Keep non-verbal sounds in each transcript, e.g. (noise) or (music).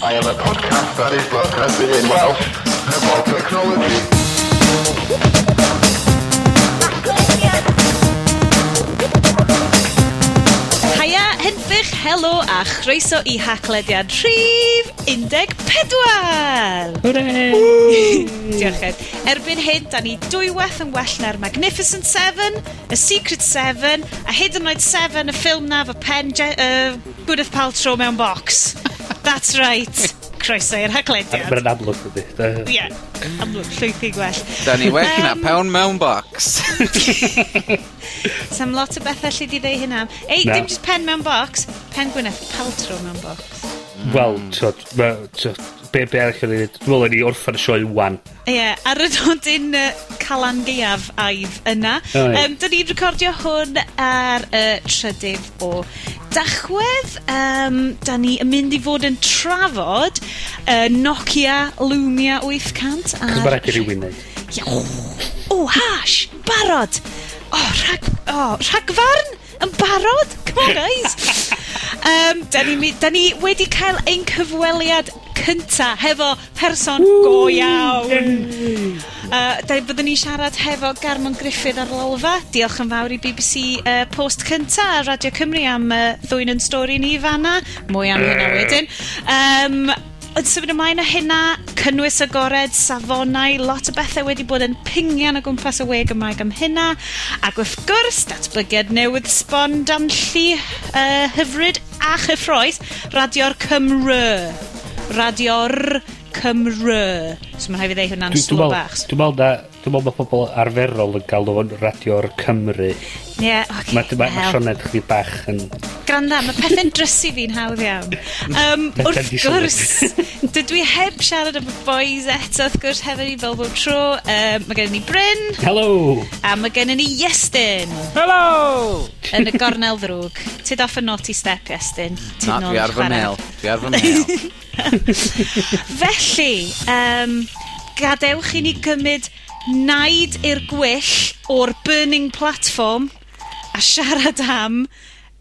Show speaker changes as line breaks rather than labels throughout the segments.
I am a podcast that is broadcasting in Welsh about technology.
Hedfych, helo a chroeso i haclediad rhif 14! Hwre! (laughs) Diolch ed. Erbyn hyn, da ni dwywaith yn well na'r Magnificent Seven, y Secret Seven, a hyd yn oed Seven, y ffilm na fy pen uh, Gwyneth Paltrow mewn box. (laughs) That's right. Croeso i'r haglediad.
Mae'n amlwg ydy.
Ie, yeah, amlwg llwyth i gwell.
Da ni well um,
na
pewn mewn box. (laughs)
Sam lot o bethau lle di ddeu hynna. Ei,
no.
dim just pen mewn box, pen Gwyneth Paltrow mewn box
wel, tyd, ma, tyd, be, be arall yn ei wneud? Dwi'n meddwl ni orffan y sioe wan.
Ie, yeah, ar y nodyn uh, calan gaeaf aidd yna.
Oh, yeah.
um, Dyn ni'n recordio hwn ar y uh, trydydd o dachwedd. Um, da ni yn mynd i fod yn trafod uh, Nokia Lumia 800.
Ar... Cyfaradu rhywun neud.
Ia, o, oh, hash, barod. O, oh, rhag, oh, rhagfarn yn barod? Come on, guys. (laughs) Um, da, ni mi- 'dan ni wedi cael ein cyfweliad cynta hefo person go iawn. Yy, 'dan, byddwn ni siarad hefo Garmon Griffith ar lolfa. Diolch yn fawr i BBC uh, Post cynta a Radio Cymru am uh, ddwyn 'yn stori ni fanna. Mwy am hynna wedyn. Um, Yn symud ymlaen o hynna, cynnwys agored, safonau, lot o bethau wedi bod yn pingian o gwmpas y we Gymraeg am hynna. Ac wrth gwrs, datblygiad newydd sbon dan llu uh, hyfryd a chyffroes, radio'r Cymru. Radio'r Cymru. So mae'n rhaid i fi ddeud
hwna'n
slo bach.
Dwi'n meddwl na dwi'n meddwl mae pobl arferol yn galw o'n radio'r Cymru.
Ie, yeah, oce.
Okay, ma, ma,
ma
sioned chdi bach yn...
Granda, mae pethau'n drysu fi'n hawdd iawn. Um, (laughs) wrth gwrs, dydw i heb siarad am y boys eto, wrth gwrs, hefyd i fel bob tro. Um, mae gen i Bryn.
Hello.
A mae gen i Iestyn.
Hello.
Yn y gornel ddrwg. Tyd off y naughty step, Iestyn.
Na, dwi ar fy mel. Dwi ar fy mel. (laughs)
Felly, um, gadewch i ni gymryd naid i'r gwyll o'r burning platform a siarad am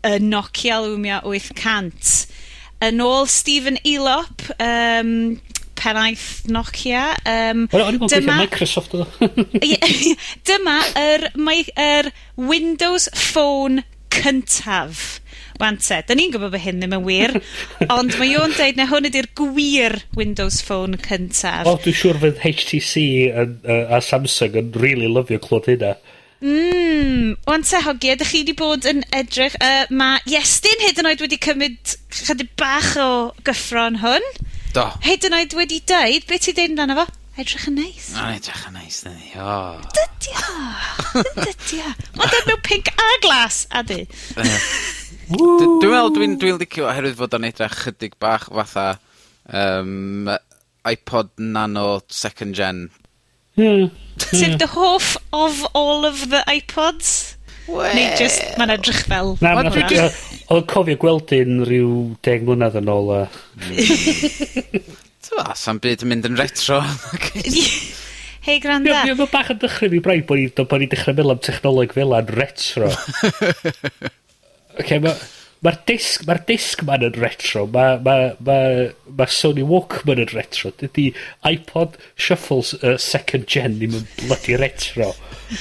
y Nokia Lumia 800. Yn ôl Stephen Elop, um, pennaeth Nokia. Um,
Wel, o'n i'n dyma... Microsoft
oedd (laughs) Dyma yr, er, er Windows Phone cyntaf. Wante, da ni'n gwybod bod hyn ddim yn wir, (laughs) ond mae o'n dweud na hwn ydy'r gwir Windows Phone cyntaf.
O, dwi'n siŵr fydd HTC yn, uh, a Samsung yn really lyfio clod hynna.
Mmm, wan te hogi, ydych chi wedi bod yn edrych, uh, mae Iestyn hyd yn oed wedi cymryd chydig bach o gyffron hwn.
Do.
Hyd yn oed wedi dweud, beth ti dweud amdano fo? Edrych yn neis.
Nice. Mae'n edrych yn neis, nice, dydi. O.
Dydio. (laughs) Dydio. Ond mewn pink a glas, a di. Ww!
D- dwi me'wl dwi'n dwi licio oherwydd fod o'n edrych chydig bach fatha um, iPod Nano second gen.
Hmm.
Is it the hoof of all of the iPods? Wel... Neu just, mae'n edrych fel...
Na,
ma'n
edrych... Oedd cofio gweld un rhyw deg mlynedd yn ôl a...
Tyfa, sa'n byd yn mynd yn retro. (laughs)
Hei, granda.
Ie, mae bach yn dychryn i braidd bod ni'n dechrau meddwl am technoleg fel yn retro. (laughs) okay, mae'r ma disc, ma disc man yn retro, mae ma, ma, ma Sony Walkman yn retro, dydy iPod Shuffles uh, second gen ddim yn bloody retro.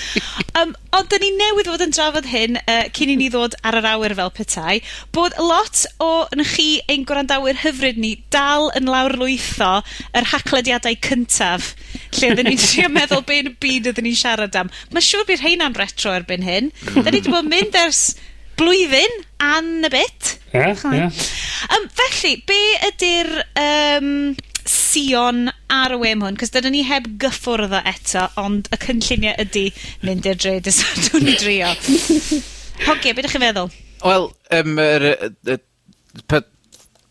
(laughs)
um, ond dyn ni newydd fod yn drafod hyn uh, cyn i ni ddod ar yr awyr fel petai bod lot o yn chi ein gwrandawyr hyfryd ni dal yn lawrlwytho yr haclediadau cyntaf lle ydyn ni'n trio meddwl be'n byd ydyn ni'n siarad am. Mae siŵr bydd rheina'n retro erbyn hyn. Da ni wedi bod mynd ers blwyddyn an y bit.
Ie,
yeah,
ie. Yeah.
Um, felly, be ydy'r um, sion ar y wem hwn? Cos dydyn ni heb gyffwrdd o eto, ond y cynlluniau ydy mynd i'r dre dysadwn ni (laughs) drio. Hogie, beth ydych chi'n feddwl?
Wel, um, er, er, er,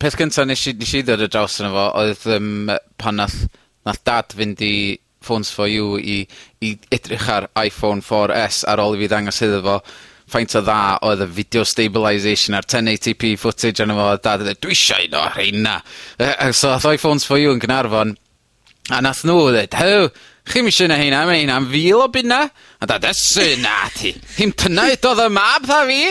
peth cyntaf nes i, nes i ddod y draws yna fo, oedd um, pan nath, nath dad fynd i Phones for You i, i edrych ar iPhone 4S ar ôl i fi ddangos iddo fo, faint o dda oedd y video stabilisation a'r 1080p footage arno fo a dad yn dwi eisiau un o rheina. Yy yy so ath Iphones for you yn Gaernarfon a nath nhw ddeud hw chi'm isio un hynna, mae hynna'n fil o bunna. A da, esu na ti dim dyna oedd y mab dda fi.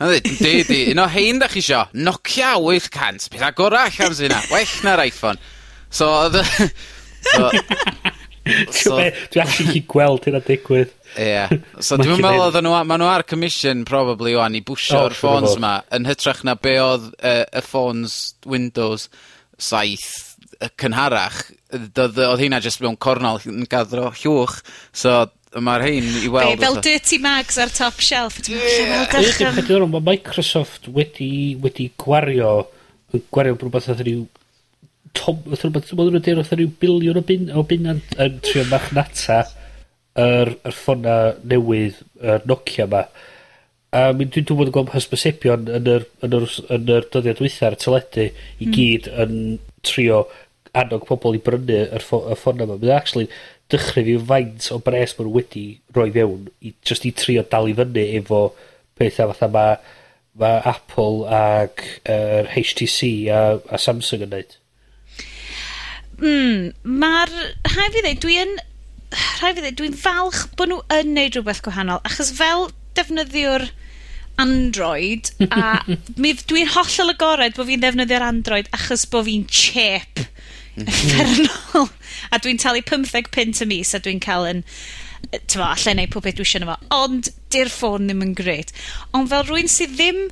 A dweud, di, di, un o hein da chi isio Nokia 800, beth agorau allan sy'n 'na well na'r Iphone. So oedd... y (laughs) so (laughs)
so... Dwi actually chi gweld hynna digwydd.
Ie. So dwi'n meddwl oedden nhw, ma' nhw ar commission probably o'n i bwsio'r ffôns 'ma yn hytrach na be oedd uh, y ffôns Windows 7 y cynharach. Do'dd yy odd heina jyst mewn cornol yn gadro llwch, so mae'r hein i weld...
Be,
fel
dirty mags ar top shelf.
Ie!
Dwi'n Mae Microsoft wedi, wedi gwario, gwario rhywbeth oedd rhyw tom, oedd rhywbeth, oedd rhywbeth oedd ryw biliwn o, bin, o bunnant yn trio machnata yr, yr ffona newydd, yr Nokia ma. A mi dwi'n dwi'n bod yn gweld hysbosebion yn yr, yn yr, yn yr dyddiad wythar, teledu i mm. gyd yn trio annog pobl i brynu yr, ffo, y ffona ma. Mae'n actually dychry fi faint o bres maen wedi roi fewn i, just i trio dal i fyny efo pethau fatha ma, ma Apple ag er, HTC a, a Samsung yn neud.
Mm, Mae'r, rhaid fi ddeud, dwi'n... yn rhaid fi ddweud, dwi'n falch bod nhw yn neud rhywbeth gwahanol, achos fel defnyddiwr Android, a (laughs) dwi'n hollol agored bod fi'n defnyddio'r Android achos bod fi'n chep effernol. a dwi'n talu 15 pint y mis a dwi'n cael yn tyfo, allai neud pob beth dwi eisiau yna fo. Ond, di'r ffôn ddim yn gred. Ond fel rwy'n sydd ddim...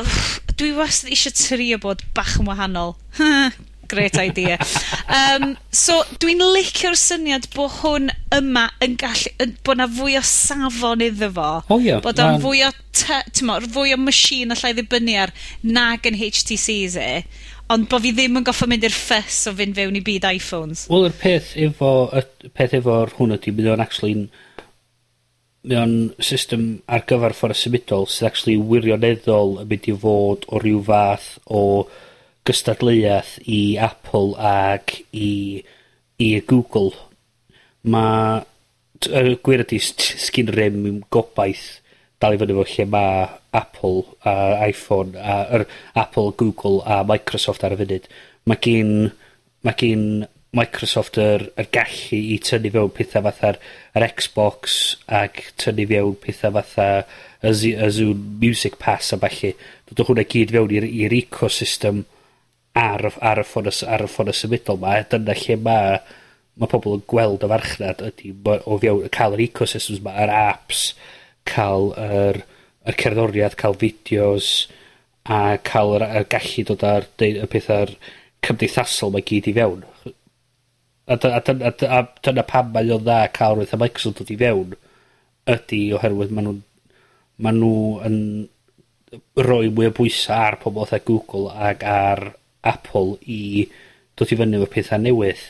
Uff, dwi wastad eisiau trio bod bach yn wahanol. (laughs) great idea. Um, so, dwi'n licio'r syniad bod hwn yma yn gallu, yn, bod na fwy o safon iddo fo.
Oh, yeah,
bod o'n
man.
fwy o, mo, fwy o machine allai ddibynnu ar nag yn HTCs e. Ond bod fi ddim yn goffa mynd i'r ffys o fynd fewn i byd iPhones.
Wel, yr peth efo, y peth efo'r hwn ydy, bydd o'n actually'n mae o'n system ar gyfer ffordd symudol sydd actually wirioneddol yn mynd i fod o ryw fath o gystadleuaeth i Apple ac i i Google. Mae y gwir ydy s- sgin rem gobaith dal i fyny fo lle mae Apple a Iphone a yr Apple, Google a Microsoft ar y funud. Mae gin mae gin Microsoft yr, yr gallu i tynnu fewn pethau fatha'r yr Xbox ac tynnu fewn pethau fatha y Z- y Zoom Music Pass a ballu. Dod o hwnna gyd fewn i'r i'r ecosystem ar y, ar y ffôn, ar y ffôn y symudol ma, a dyna lle ma, ma pobl yn gweld y farchnad ydy o fiewn cael yr ecosystems ma, yr apps, cael yr, yr cerddoriaeth, cael fideos, a cael yr, yr gallu dod ar y pethau'r cymdeithasol mae gyd i fewn. A, a, a, a, dyna pam mae o'n dda cael rhywbeth a Microsoft dod i fewn ydy oherwydd maen nhw, maen nhw yn rhoi mwy o bwysau ar pobl eitha Google ac ar Apple i dod i fyny efo pethau newydd.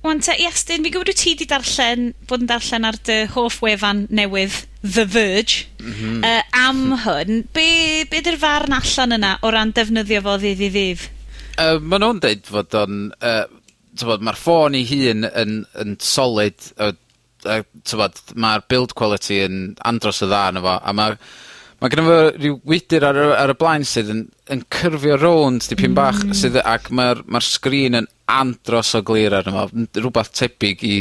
Wan te, Iestyn, fi'n gwybod wyt ti wedi darllen, bod yn darllen ar dy hoff wefan newydd, The Verge, mm -hmm. uh, am hwn. Be, be dy'r farn allan yna o ran defnyddio fo ddydd i ddydd?
Uh, Mae nhw'n deud fod o'n... Uh, Mae'r ffôn ei hun yn, yn solid, uh, uh, mae'r build quality yn andros y dda yna fo, a mae'r mae gen fo rhyw rywwydyr ar y ar y blaen sydd yn yn cyrfio rownd dipyn bach mm. sydd yy ac ma'r ma'r sgrin yn andros o glir arno fo. rhywbeth tebyg i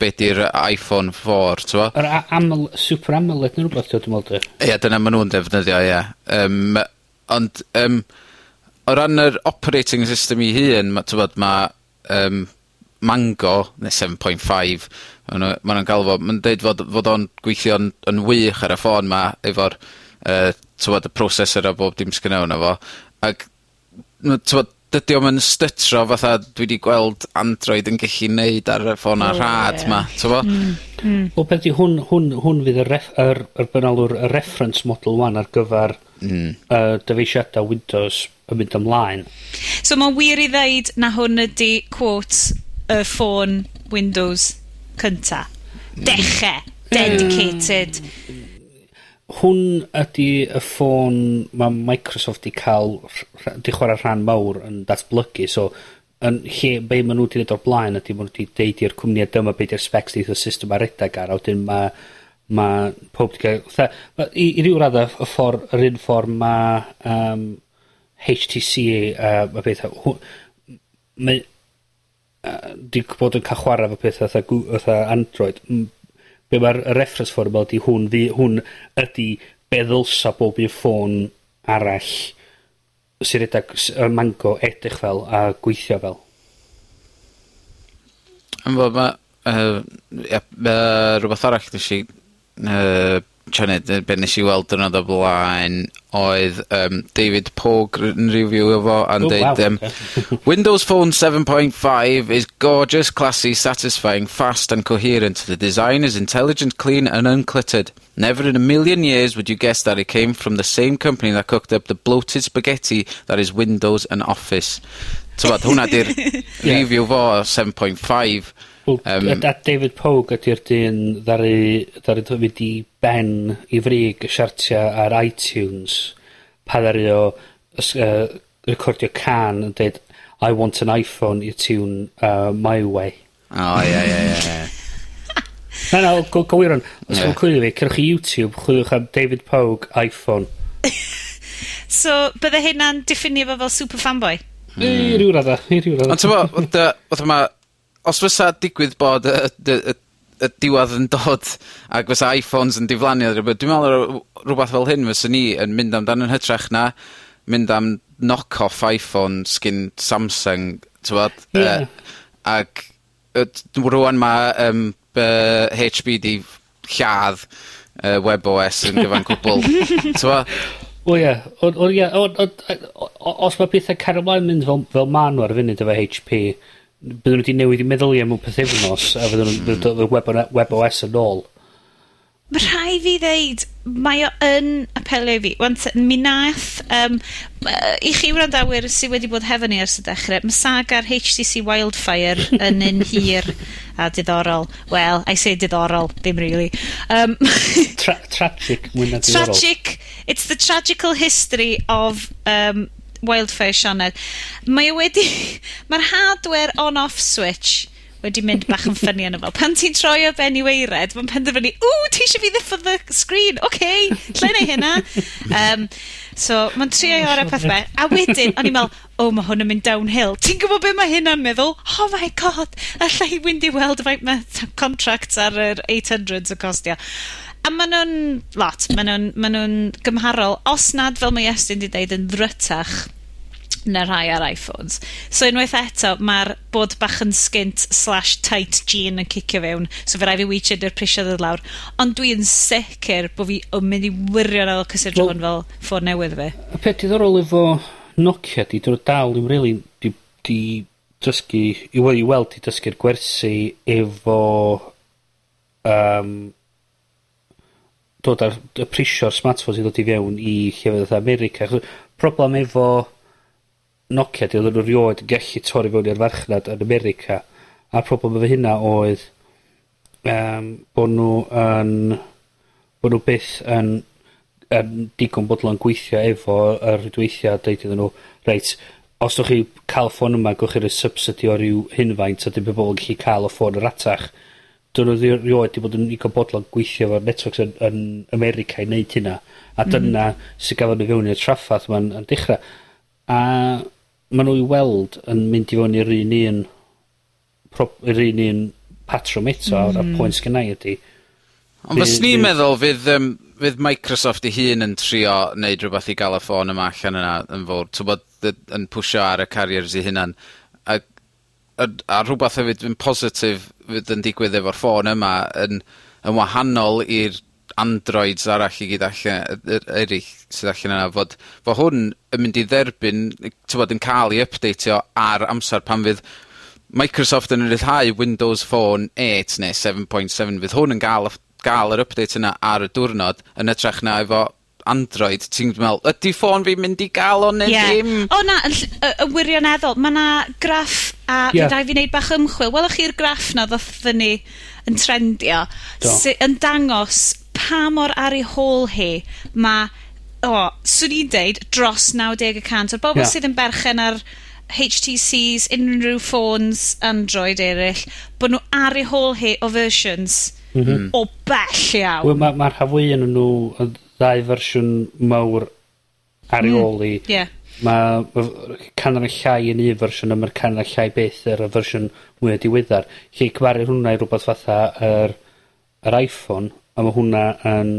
be' 'di'r Iphone four t'mo'?
Yr A- Amol- Super Amoled ne' rhywbeth 'di meddwl dwi me'wl 'de?
Ie dyna ma' nhw'n defnyddio ie. Um, ond um, o ran yr operating system 'i hun ma' t'mod ma' um, Mango neu 7.5 point ma' nw ma' nw'n galw fo ma'n deud fod fod o'n gweithio'n yn wych ar y ffôn 'ma efo'r yy t'mod y processor a bob dim sgynno yno fo, ag ma' t'mod dydi o'm yn stytro fatha dwi 'di gweld Android yn gellu neud ar y ffôn
ffona
rhad 'ma t'mo'? Hmm, hmm.
Wel be' 'di hwn hwn hwn fydd y ref, yr yr be' y reference model 1 ar gyfer mm. uh, dyfeisiada Windows yn mynd ymlaen.
So mae'n wir i ddeud na hwn ydy, quote y ffôn Windows cynta. Mm. Deche. Dedicated.
Hmm hwn ydy y ffôn mae Microsoft 'di cael rh- 'di chware rhan mawr yn datblygu. So yn lle be' maen nhw wedi neud o'r blaen ydy maen nhw wedi deud i'r cwmnie dyma beth yw'r specs neith y system ar redag ar. A wedyn mae ma' pob 'di cael fatha ma' i i ryw radda y ffordd yr un ffordd mae um, HTC uh, See beth hw- mae uh, 'di bod yn cael chwarae efo petha 'tha gw- fatha Android. M- be' mae'r reference for yma ydi hwn ddi- hwn ydi be' ddylsa bob un ffôn arall sy'n redag y Mango edrych fel a gweithio fel.
Yndw ma' yy ia ma' rhywbeth arall nesh i twtsio arni, be' nes i weld diwrnod o blaen oedd um, David Porg yn review fo a'n deud
yym (laughs)
Windows Phone seven point five is gorgeous, classy, satisfying, fast and coherent. The design is intelligent, clean and uncluttered. Never in a million years would you guess that it came from the same company that cooked up the bloated spaghetti that is Windows and Office. T'mod hwnna 'di'r (laughs) review fo o seven point five.
Wel,
yym,
a David Pogue ydy'r dyn ddari, ddari dy mynd i ben i frig y siartia ar iTunes pa ddari o ys- yy recordio can yn dweud I want an Iphone i tune uh, my way.
O, ie, ie, ie. (laughs)
Na, na, go, go wiron. Os yeah. cwilio fi, cerwch i YouTube, chwiliwch am David Pogue iPhone. (laughs)
so, bydde hynna'n diffinio fo fel super fanboy?
Mm. I hmm. ryw radda, i ryw radda.
Ond ti'n bod, (laughs) oedd yma, os fysa digwydd bod y y, y y diwedd yn dod ac fysa Iphones yn diflannu a rwbeth, dwi me'wl yr rwbath fel hyn fysa ni yn mynd amdan yn hytrach na mynd am knock-off Iphone sgyn Samsung, t'wod?
Yeah.
Uh, ag uh, rwan mae um, uh, HB di lladd uh, WebOS yn gyfan cwbl. (laughs) t'wod?
O ie, o ie, os mae pethau car ymlaen mynd fel, fel ma'n nhw ar y funud efo HP, byddwn nhw wedi newid i meddyliau mewn pethefnos, a fydden nhw'n dod web, web OS yn ôl.
Mae rhai fi ddeud, mae o yn apelio i fi. Wan, mi nath, um, i chi wrandawyr sydd wedi bod hefo ni ers y dechrau, mae saga'r HTC Wildfire yn un hir a diddorol. Well, I say diddorol, ddim really. Um,
Tra tragic, mwy na diddorol.
Tragic, it's the tragical history of um, Wildfire Sioned. Mae e wedi... (laughs) Mae'r hardware on-off switch wedi mynd bach yn ffynnu yna fel. Pan ti'n troi o ben i weired, mae'n penderfynu, ww, ti eisiau fi ddiffo the screen, oce, okay, lle neu hynna? Um, so, mae'n trio i orau peth be. A wedyn, o'n i'n meddwl, o, mae hwn yn mynd downhill. Ti'n gwybod be mae hynna'n meddwl? Oh my god, allai i weld faint mae contracts ar yr 800s yn costio. A maen nhw'n lot, maen nhw'n ma nhw gymharol, os nad fel mae Estyn wedi deud yn ddrytach na rhai ar iPhones. So unwaith eto, mae'r bod bach yn skint slash tight jean yn cicio fewn, so fe rai fi wytio dy'r prisio ddod lawr. Ond dwi'n sicr bod fi yn mynd i wirio na
fel
cysidro well, fel ffôn newydd fe.
Y peth diddorol efo Nokia di drwy dal i'n rili di, di dysgu, i weld i dysgu'r gwersi efo um, dod ar y prisio'r smartphones i ddod i fewn i llefydd fatha America. Achos problem efo Nokia 'di oedd nw rioed yn gallu torri fewn i'r farchnad yn America. A'r problem efo hynna oedd um, bod nhw yn bod nhw byth yn yn digon bodlon gweithio efo yr rhwydweithia a deud iddyn nhw, reit, os ydych chi cael ffôn yma, gewch chi'r subsidy o ryw hynfaint, a dim byd bobl yn gallu cael y ffôn yr atach. 'dyn nhw ddi- rioed wedi bod yn digon bodlon gweithio 'fo networks yn yn America i wneud hynna, a mm. dyna sy'n gafon nhw fewn i'r traffarth yma'n yn dechrau. A maen nhw i weld yn mynd i fewn i'r un un prob- yr un un patrwm eto a y pwynt sgennai ydy.
Ond fyswn
i'n
meddwl fydd um, fydd Microsoft ei hun yn trio neud rhywbeth i gael y ffôn yma allan yna yn fawr. fowr, t'wbod, yn pwysio ar y carriers i hunan a, a rhywbeth hefyd yn positif fydd yn digwydd efo'r ffôn yma yn, yn wahanol i'r androids arall i gyd allan, eraill sydd allan yna, fod, fod hwn yn mynd i dderbyn, bod, yn cael ei updateio ar amser pan fydd Microsoft yn rhyddhau Windows Phone 8 neu 7.7, fydd hwn yn gael, gael yr update yna ar y diwrnod yn ytrach na efo Android, ti'n meddwl, ydy ffôn fi'n mynd i gael o neu
yeah.
ddim?
O na, yn, yn wirioneddol, mae na graff a yeah. fi fi wneud bach ymchwil. Welwch chi'r graff na ddoth ni yn trendio, sy, yn dangos pa mor ar ei hôl hi mae, o, oh, swn i'n deud, dros 90% o'r bobl
yeah.
sydd yn berchen ar HTCs, unrhyw ffôns Android eraill, bod nhw ar ei hôl hi o versions mm -hmm. o bell iawn.
Wel, mae'r ma, ma rhan fwy yn nhw, ddau fersiwn mawr ar ei ôl mm, i.
Ie.
Mae y llai yn un fersiwn a mae'r canran llai beth er y fersiwn mwy diweddar. Lle cymharu hwnna i rhywbeth fatha yr, yr iPhone, a mae hwnna yn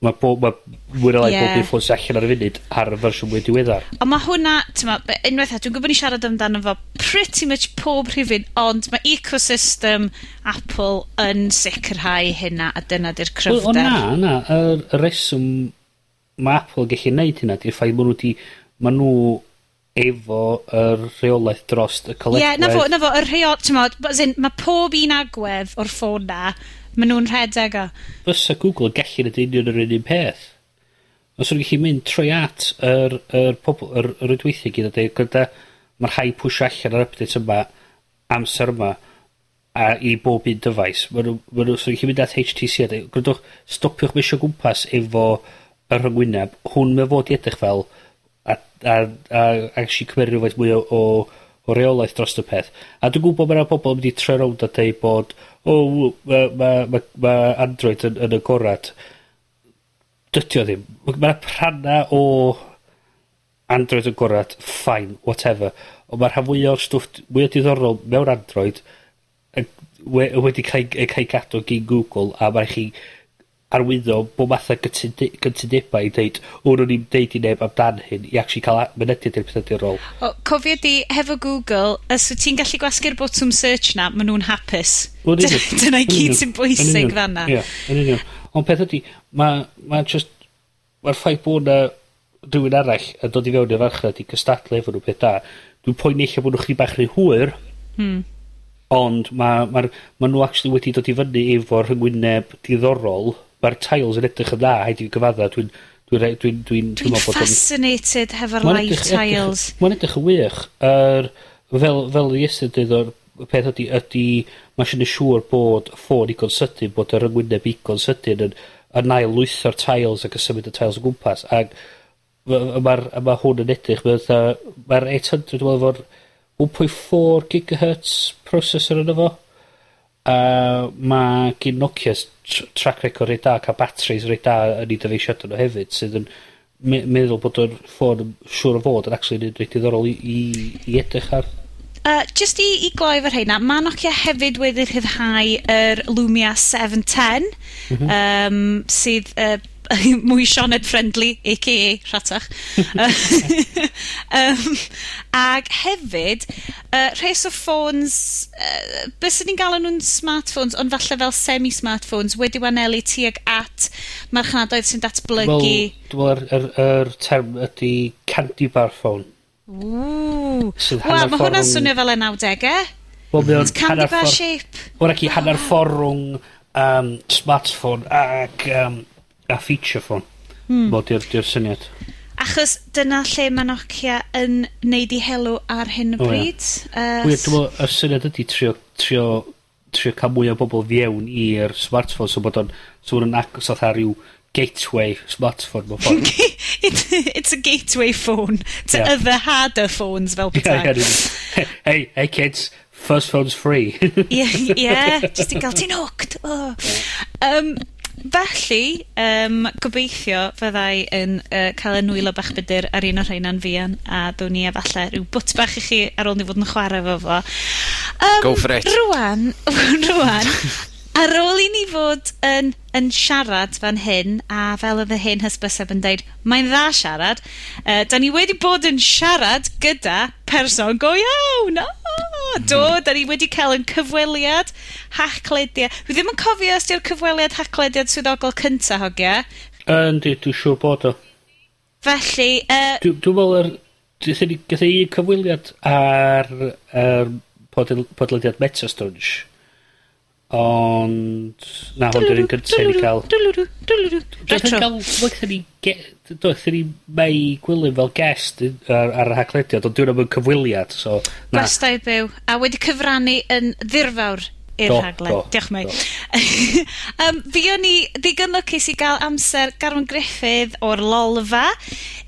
Mae bo, ma' mwy neu lai...
Ie.
...bob un ffôn sy allan ar y funud ar y fersiwn mwy diweddar.
Ond mae hwnna, t'mo', be- unwaith eto, dwi'n gwybod ni siarad amdano fo pretty much pob rhifyn, ond mae ecosystem Apple yn sicrhau hynna, a dyna di'r cryfder.
Wel, o na, na, y, y reswm mae Apple yn gallu neud hynna, di'r ffaith ma' nhw wedi, ma' nhw efo y rheolaeth dros y colegwedd.
Ie,
yeah,
na fo, na fo, y rheol, t'mod, mae pob un agwedd o'r ffôn na Ma' nhw'n rhedeg o.
Fysa Google yn gallu neud union yr un un peth. Os yw'n gallu mynd trwy at yr, yr pobl, yr, yr rwydweithio gyda dweud, gyda mae'r rhai pwysio allan yr update yma, amser yma, a i bob un dyfais. Mae nhw, ma nhw, so chi'n mynd at HTC a dweud, gwrandwch, stopiwch mysio gwmpas efo y rhyngwyneb. Hwn mae fod i edrych fel, a, a, a, a, a cymryd rhywfaint mwy o, o o reolaeth dros y peth. A dwi'n gwybod ma' 'na yn mynd i troi rownd a dweud bod o w- ma' ma' ma' ma' Android yn yn y gorad. Dydy o ddim. Ma' prana o Android yn gorad, fine, whatever, ond mae'r rhan fwy o'r stwff mwy o diddorol mewn Android yn we- wedi cael 'i yn cael gadw gyn Google a mae'n rai' chi arwyddo bo' matha gytudu- gytundebau i ddeud, o nhw'n ni'm deud i neb amdan hyn i actually cael a- mynediad i'r pethau diddorol.
O, cofio di hefo Google os wyt ti'n gallu gwasgu'r botwm search 'na maen nhw'n hapus.
Wel yn union.
Dyna i gyd sy'n bwysig
fan
'na.
Ie, yn union. Ond peth ydi ma' ma' jyst ma'r ffaith bod 'na rhywun arall yn dod i fewn i'r farchnad i gystadlu efo nhw peth da, dwi'n poeni eich bod nw chydig bach rhy hwyr.
Hmm.
Ond ma' ma'r ma' nhw actually wedi dod i fyny efo rhyngwyneb diddorol mae'r tiles yn edrych yn dda, haid i fi gyfadda, dwi'n dwi'n dwi, dwi,
dwi'n
teimlo bod... Dwi'n
fascinated hefo'r live
edrych,
tiles.
Mae'n edrych yn wych. Er, fel, fel ystyr dweud o'r peth ydy, ydy mae sy'n siŵr bod ffôn igon sydyn, bod yr yngwyneb igon sydyn yn, yn ail lwytho'r tiles ac yn symud y tiles o gwmpas. Ac mae'r ma hwn yn edrych, mae'r ma 800, dwi'n meddwl, 1.4 GHz processor yn efo. Yy, mae gen Nokia s- tr track record reit da, cael batteries reit da yn 'u dyfeisiada nhw hefyd sydd yn me- meddwl bod yr ffôn yn siŵr o fod yn actually un reit diddorol i i, i edrych ar.
Uh, just i, i gloi efo rheina, mae Nokia hefyd wedi rhyddhau yr Lumia 710, mm -hmm. um, sydd uh, (laughs) mwy Sioned friendly, a.k.a. rhatach. (laughs) um, ag hefyd, uh, rhes o ffôns, uh, bys ni'n galw nhw'n smartphones, ond falle fel semi-smartphones, wedi wanelu tuag at marchnadoedd sy'n datblygu.
Wel, dwi'n meddwl, yr term ydy candy bar phone.
Ww. Wel, mae hwnna'n swnio fel y 90au.
Wel, mae o'n hanner ffordd...
shape.
Wel, ac i hanner oh. ffordd rhwng um, smartphone ac um, a feature phone. Hmm. Mo, di'r, di syniad.
Achos dyna lle mae Nokia yn neud i helw ar hyn o bryd. O, uh,
Weird, dwi'n meddwl, y syniad ydy trio, trio, trio cael mwy o bobl fiewn i'r smartphone, so bod o'n, so bod o'n agos oedd ar rhyw gateway smartphone. (laughs) It,
it's a gateway phone to
yeah.
other harder phones fel
bethau.
Yeah,
yeah, hey, hey kids, first phone's free.
yeah, (laughs) yeah, just i gael ti'n hooked. Oh. Um, felly, um, gobeithio fyddai yn uh, cael 'yn nwylo bach budur ar un o'r rheina'n fian a down ni efallai rhyw bwt bach i chi ar ôl ni fod yn chwarae fo fo. Um,
Go for it.
Rwan, (laughs) rwan, ar ôl i ni fod yn, yn siarad fan hyn, a fel oedd y hen hysbyseb yn deud, mae'n dda siarad, uh, da ni wedi bod yn siarad gyda person go iawn. Oh, do, hmm. da ni wedi cael yn cyfweliad hachlediad. Rwy ddim yn cofio os di'r cyfweliad hachlediad swyddogol cynta, hogia.
Yndi, dwi'n siŵr bod o.
Felly... Uh,
dwi'n dwi meddwl, er, gatho ni un cyfweliad ar, ar podlediad Metastodge Ond... Na, hwn dwi'n gyntaf i gael... Dwi'n gael... Wnaethon ni... Wnaethon ni mai gwylio fel guest ar, ar y haglediad, ond dwi'n am yn cyfwiliad, so...
Gwestai byw. A wedi cyfrannu yn ddirfawr i'r rhaglen. Diolch
mwy.
um, (laughs) fi o'n i ddigon lwcus i gael amser Garwn Griffith o'r Lolfa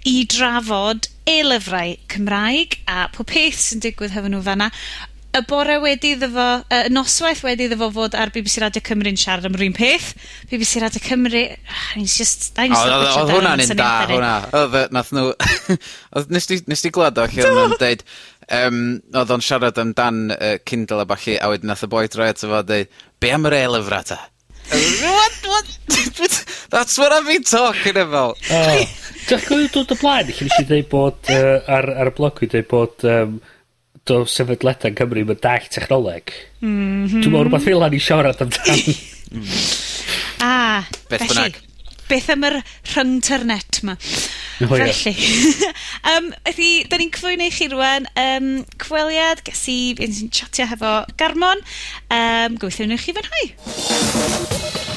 i drafod e-lyfrau Cymraeg a pob peth sy'n digwydd hefo nhw fanna y bore wedi iddo fo, y noswaith wedi iddo fo fod ar BBC Radio Cymru'n siarad am rhywun peth. BBC Radio Cymru, ah, it's just...
Oedd hwnna'n un da, hwnna. Oedd, nath nhw... (laughs) Nes di glad o lle oedd nhw'n deud... Um, oedd o'n siarad amdan uh, Kindle a bachu, a wedyn nath y boi droi ato fo a deud, be am yr e-lyfrau ta? what, what? (laughs) That's what I've been talking about.
Dwi'n gwybod dod o blaen, lle nes i ddeud bod, ar, ar y blog, i ddeud bod... Um, do sefydleda yn Cymru ma' dall technoleg. Mm -hmm. Dwi'n meddwl rhywbeth fel ni siarad amdan. (laughs)
a,
Beth
felly, beth am yr rhynternet ma?
Oh, yeah.
Felly, (laughs) um, ydy, da ni'n cyflwyno i chi rwan um, cweliad, ges i fynd sy'n chatio hefo Garmon, um, gobeithio wneud chi fynhau.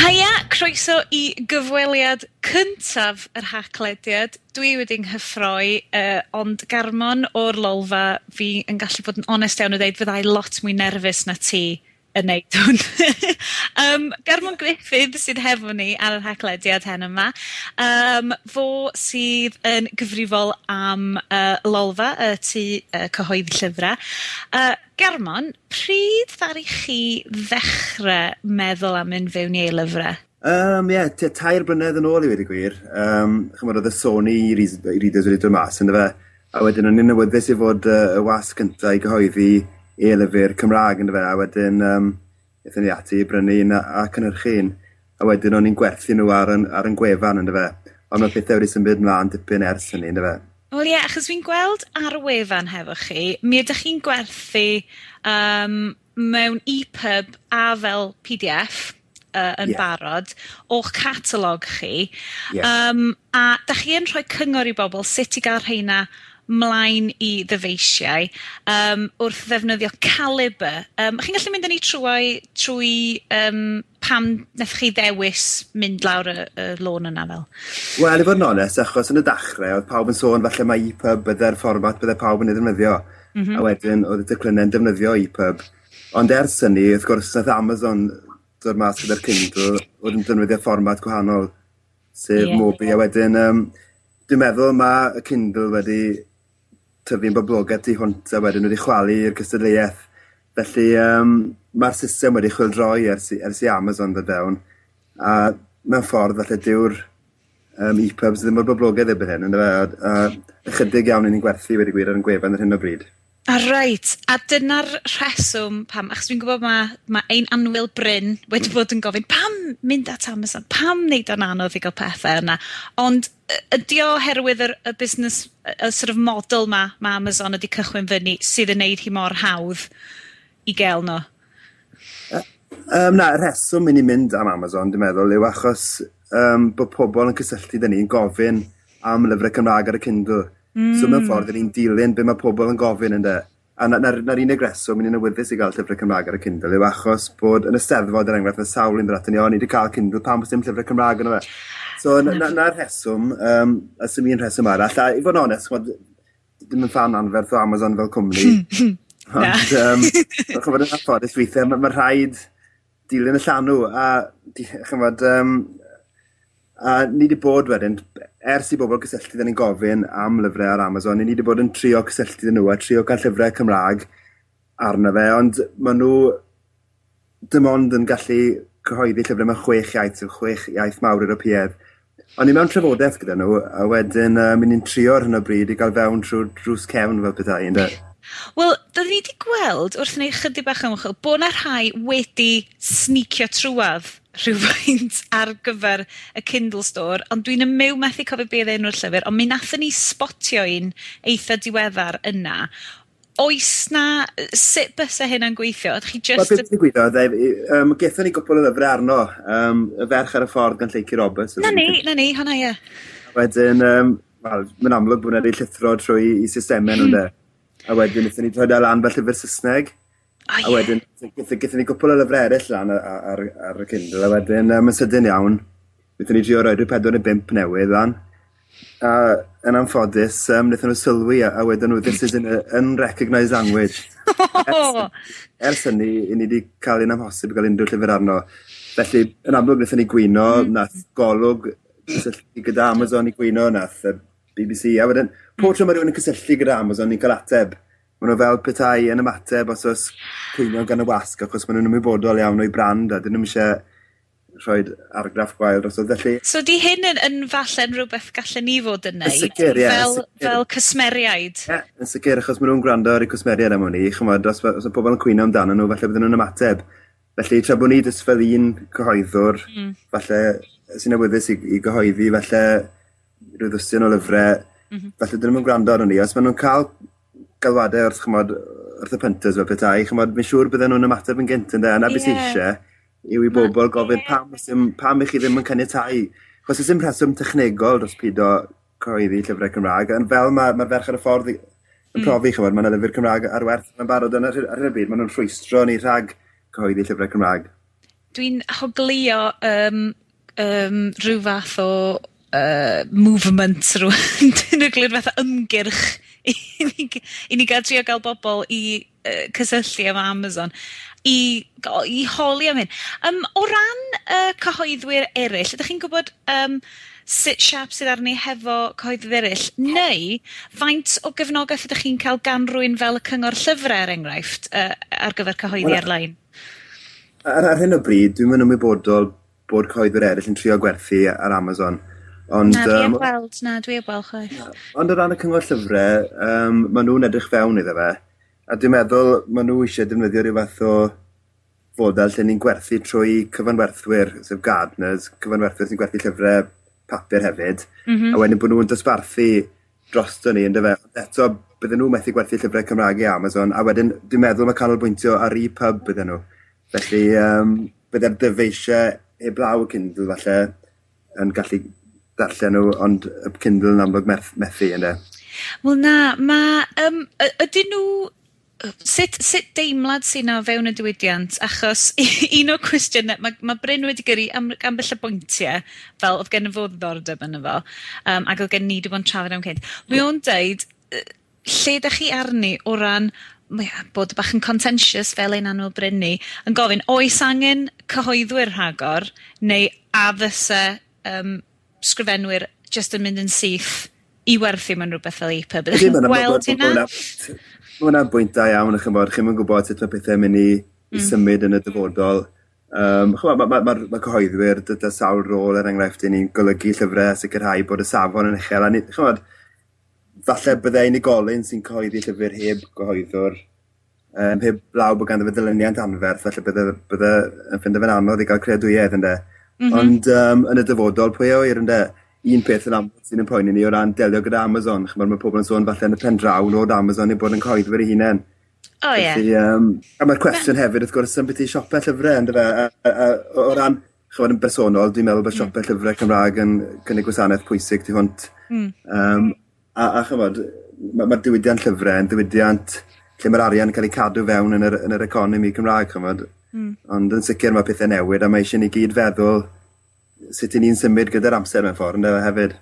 Haia, croeso i gyfweliad cyntaf yr haclediad. Dwi wedi'n nghyffroi, uh, ond Garmon o'r Lolfa, fi yn gallu bod yn onest iawn o ddeud fyddai lot mwy nerfus na ti yn neud hwn. (laughs) um, Garmon Griffith sydd hefo ni ar yr haclediad hen yma. Um, fo sydd yn gyfrifol am uh, Lolfa, y tu uh, cyhoedd llyfrau. Uh, Garmon, pryd ddari chi ddechrau meddwl am mynd fewn i ei lyfrau?
Um, ie, yeah, tair blynedd yn ôl i wedi gwir. Um, Chymod, oedd y Sony i readers wedi dod mas, ynddo fe? A wedyn o'n i'n awyddus i fod uh, y wasg cyntaf i gyhoeddi e-lyfr Cymraeg yn fe, a wedyn um, eithon ni ati i brynu un a cynnyrchu un. A wedyn o'n i'n gwerthu nhw ar yn, ar yn gwefan yn fe. Ond mae pethau wedi symud mlaen dipyn ers hynny yn fe.
Wel ie, yeah, achos fi'n gweld ar y wefan hefo chi, mi ydych chi'n gwerthu um, mewn e-pub a fel PDF uh, yn
yeah.
barod o'ch catalog chi.
Yes.
Um, a da chi yn rhoi cyngor i bobl sut i gael rheina mlaen i ddyfeisiau um, wrth ddefnyddio caliber. Um, chi'n gallu mynd â ni trwy, trwy um, pam wnaeth chi ddewis mynd lawr y, y lôn yna fel?
Wel, i fod yn onest, achos yn y dachrau, oedd pawb yn sôn falle mae EPUB bydde'r fformat bydde pawb yn ei ddefnyddio. Mm -hmm. A wedyn, oedd y declynau'n defnyddio EPUB. Ond ers hynny, wrth gwrs, nath Amazon dod mas gyda'r Kindle, oedd yn defnyddio fformat gwahanol, sef yeah. Mobi. A wedyn, um, dwi'n meddwl mae y Kindle wedi tyfu'n boblogaeth tu hwnt a wedyn wedi chwalu i'r cystadleuaeth. Felly um, mae'r system wedi chwildroi ers, ers i Amazon ddod fewn. A mewn ffordd falle dyw'r um, e-pubs ddim mor boblogaidd erbyn hyn. Ynddo fe? A, a ychydig iawn i ni'n gwerthu wedi gwir ar yn gwefan ar hyn o bryd.
A reit, a dyna'r rheswm pam, achos dwi'n gwybod mae ma ein anwyl Bryn wedi mm. bod yn gofyn, pam mynd at Amazon, pam wneud o'n anodd i gael pethau yna? Ond ydy o herwydd y, y busnes, y sort of model ma, mae Amazon wedi cychwyn fyny sydd yn neud hi mor hawdd i gael nhw?
Um, na, y rheswm i ni mynd am Amazon, dwi'n meddwl, yw achos um, bod pobl yn cysylltu dyn ni'n gofyn am lyfrau Cymraeg ar y Kindle Mm. So mewn ffordd, mm. ni'n dilyn be mae pobl yn gofyn ynddo. A na'r na, na unig reswm ni'n awyddus i gael llyfrau Cymraeg ar y Kindle yw achos bod yn y steddfod er enghraifft mae sawl yn ddratyn ni, o, ni wedi cael Kindle pam bod dim llyfrau Cymraeg yn fe. So na'r na, na rheswm, um, a sy'n un rheswm arall, a i fod yn onest, wad, ddim yn fan anferth o Amazon fel cwmni. (laughs) Ond, um, chymryd yn anffodus weithiau, mae ma rhaid dilyn y llanw, a chymryd, um, a ni wedi bod wedyn ers i bobl cysylltu dyn ni'n gofyn am lyfrau ar Amazon, ni wedi bod yn trio cysylltu dyn nhw a trio cael llyfrau Cymraeg arno fe, ond maen nhw dim ond yn gallu cyhoeddi llyfrau mewn chwech iaith, yw chwech iaith mawr Ewropeaidd. Ond ni mewn trafodaeth gyda nhw, a wedyn uh, mynd i'n trio ar hyn o bryd i gael fewn trwy drws cefn fel pethau. ynddo?
Wel, doeddwn ni wedi gweld wrth wneud chydig bach am bod yna rhai wedi sneacio trwad rhywfaint (laughs) ar gyfer y Kindle Store, ond dwi'n ymew methu cofio beth oedd enw'r llyfr, ond mi nathon ni spotio un eitha diweddar yna. Oes na, sut bysa hynna'n gweithio? Ydych chi just...
Wel, beth yn gweithio, um, e, gethon ni gwbl o lyfrau arno, um, y ferch ar y ffordd gan Lleici Roberts.
Na ni, na ni, hwnna ie.
Wedyn, um, wel, mae'n amlwg bod yna rei llithro trwy i systemau nhw'n hmm. de. A wedyn, wnaethon ni droi e lan fel llyfr Saesneg.
Oh,
a wedyn, e- e- gyda ni gwpl o lyfrau eraill lan ar, ar, ar y Kindle, a wedyn, um, yn sydyn iawn, wnaethon ni drio roi rhyw pedwar neu bimp newydd lan. A yn anffodus, um, wnaethon nhw sylwi a, a wedyn nhw, this is an uh, unrecognised language. (laughs)
ers,
ers hynny, i ni wedi cael un amhosib i gael unrhyw llyfr arno. Felly, yn amlwg, wnaethon ni gwyno, mm. nath golwg cysylltu gyda Amazon i gwyno, nath BBC, a wedyn, pob tro mae rhywun yn cysylltu gyda Amazon, ni'n cael ateb maen nhw fel petai yn ymateb os oes cwynion gan y wasg achos maen nhw'n ymwybodol iawn o'i brand a 'dyn nhw'n eisiau rhoi argraff gwael dros o felly...
So 'di hyn yn, yn falle'n rhywbeth gallen ni fod yn neud?
Yn sicr, ie.
Fel, fel cysmeriaid?
Ie, yn sicr, achos maen nhw'n gwrando ar eu cwsmeriaid am hwnni. chymod, os, os y pobl yn cwyno amdano nhw, falle bydden nhw'n ymateb. Felly, tra bod ni jyst fel un cyhoeddwr, mm. falle sy'n awyddus i, i gyhoeddi, falle rhyw ddwstion o lyfrau, mm -hmm. falle dyn nhw'n gwrando ar hwnni. Os maen nhw'n cael galwadau wrth, chymod, wrth y pynters fel petai, chymod, mi'n siŵr bydden nhw'n ymateb yn gynt yn de, a na beth
yeah.
eisiau yw i bobl gofyn pam, pam, pam eich chi ddim yn caniatau. Chos oes dim rheswm technegol dros pido coeddi llyfrau Cymraeg, yn fel mae'r ma, ferch ar y ffordd yn mm. profi, mm. chymod, mae yna lyfr Cymraeg ar werth yn barod yn ar y byd, maen nhw'n rhwystro ni rhag cyhoeddi llyfrau Cymraeg.
Dwi'n hoglio um, um, rhyw fath o uh, movement rhywun, dwi'n fath o ymgyrch (laughs) i ni gael trio gael bobl i uh, cysylltu efo Amazon i, i holi am hyn. Um, o ran uh, cyhoeddwyr eraill, ydych chi'n gwybod um, sut siap sydd arni hefo cyhoeddwyr eraill, neu faint o gefnogaeth ydych chi'n cael gan rwy'n fel y cyngor llyfrau, er enghraifft, uh, ar gyfer cyhoeddi
well,
ar-lein?
Ar, ar hyn o bryd, dwi'n mynd ymwybodol bod cyhoeddwyr eraill yn trio gwerthu ar Amazon. Ond,
na, dwi um, weld, na, dwi weld chwaith.
Ond o ran y cyngor llyfrau, um, maen nhw'n edrych fewn iddo fe. A dwi'n meddwl, maen nhw eisiau defnyddio rhyw fath o fodel lle ni'n gwerthu trwy cyfanwerthwyr, sef gardeners, cyfanwerthwyr sy'n gwerthu llyfrau papur hefyd. Mm -hmm. A wedyn bod nhw'n dosbarthu drosto ni, ynddo fe. Eto, bydden nhw methu gwerthu llyfrau Cymraeg i Amazon, a wedyn dwi'n meddwl mae canolbwyntio ar e-pub bydden nhw. Felly, um, bydde'r dyfeisiau heblaw y Kindle falle yn gallu ddarllen nhw, ond y Kindle yn amlwg meth, methu, ynddo?
Wel na, mae... um, ydyn nhw, sut, sut deimlad sy'n na fewn y diwydiant? Achos (laughs) un o'r cwestiynau, mae mae Bryn wedi gyrru am, ambell y bwyntiau, fel oedd gen i fod ddordeb yn efo, um, ac oedd gen ni wedi bod yn trafod am cynt. Mae o'n dweud, lle da chi arni o ran yeah, bod bach yn contentious fel ein anwyl brynu, yn gofyn oes angen cyhoeddwyr rhagor neu a fysa um, sgrifenwyr just yn mynd yn syth i werthu mewn rhywbeth fel EPUB. Ydych chi'n gweld hynna?
Mae hwnna'n bwynt da iawn, chi'n bod, chi'n gwybod sut mae pethau mynd i, i mm. symud yn y dyfodol. Um, Mae ma, ma, ma, ma cyhoeddwyr, dyda sawl rôl er enghraifft i ni'n golygu llyfrau a sicrhau bod y safon yn uchel. A ni, chi'n bod, falle byddai unigolyn sy'n cyhoeddi llyfr heb gyhoeddwr um, heb law bod ganddo fe ddylyniant anferth, felly bydde, bydde yn ffind fe'n anodd i gael creadwyedd ynddo. Mm -hmm. Ond um, yn y dyfodol, pwy oer ynde? Un peth yn amlwg sy'n poeni ni o ran delio gyda Amazon. Chymod, mae pobl yn sôn falle yn y pen draw nod Amazon i bod yn coeddwyr eu hunain.
O oh, ie.
Yeah. Um, a mae'r cwestiwn hefyd, wrth gwrs, yn beth i siopau llyfrau, ynddo fe? A, a, a, o ran, chymod, yn bersonol, dwi'n meddwl bod mm. siopau llyfrau Cymraeg yn cynnig gwasanaeth pwysig tu hwnt. Mm. Um, a, a chymod, mae'r ma diwydiant llyfrau yn diwydiant lle mae'r arian yn cael ei cadw fewn yn yr, yn yr economi Cymraeg, chymod. Mm. Ond yn sicr mae pethau newid a mae eisiau ni gyd feddwl sut i ni'n symud gyda'r amser mewn ffordd, ynddo e, hefyd.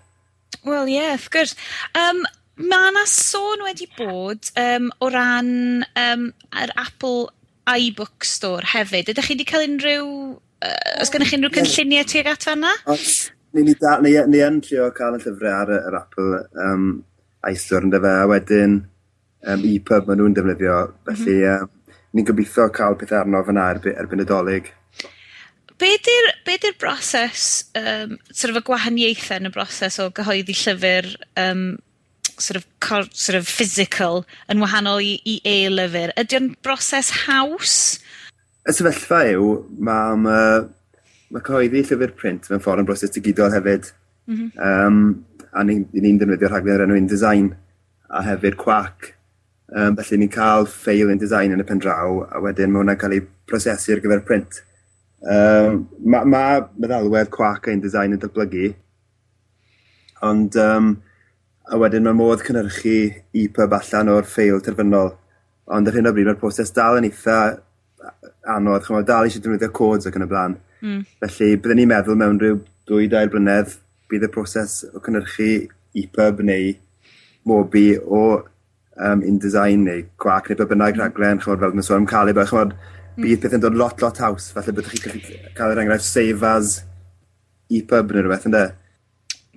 Wel ie, yeah, of gwrs. Um, mae yna sôn wedi bod um, o ran um, yr Apple iBook Store hefyd. Ydych chi wedi cael unrhyw... Uh, os gennych chi unrhyw cynlluniau tuag at fanna?
Ni, ni, da, ni, ni yn trio cael y llyfrau ar yr Apple um, iStore, ynddo fe, a wedyn um, EPUB maen nhw'n defnyddio. Mhm. Felly, mm -hmm. um, ni'n gobeithio cael pethau arno fyna erbyn y dolyg
be di'r be di broses, um, sort of y gwahaniaethau yn y broses o gyhoeddi llyfr um, sort, of, cor, sort of physical yn wahanol i, i e-lyfr? Ydy'n broses haws?
Y sefyllfa yw, mae ma, ma cyhoeddi llyfr print mewn ffordd yn broses digidol hefyd. Mm -hmm. um, a ni'n ni, ni defnyddio rhaglen o'r enw InDesign a hefyd Quack Um, felly ni'n cael ffeil yn design yn y pen draw, a wedyn mae hwnna'n cael ei prosesu ar gyfer print. Um, mae ma meddalwedd cwac ein design yn datblygu, ond um, a wedyn mae modd cynhyrchu e-pub allan o'r ffeil terfynol. Ond ar hyn o bryd mae'r proses dal yn eitha anodd, chymod, dal eisiau defnyddio codes ac yn y blaen. Mm. Felly byddwn ni'n meddwl mewn rhyw dwy dair blynedd bydd y proses o cynhyrchu e-pub neu mobi o um, in design neu gwac neu be bynnag mm. rhaglen, chymod, fel yn sôn am Calib, chymod, mm. bydd pethau'n dod lot, lot haws. Falle byddwch chi'n gallu cael yr enghraifft save as e-pub neu rhywbeth, ynddo?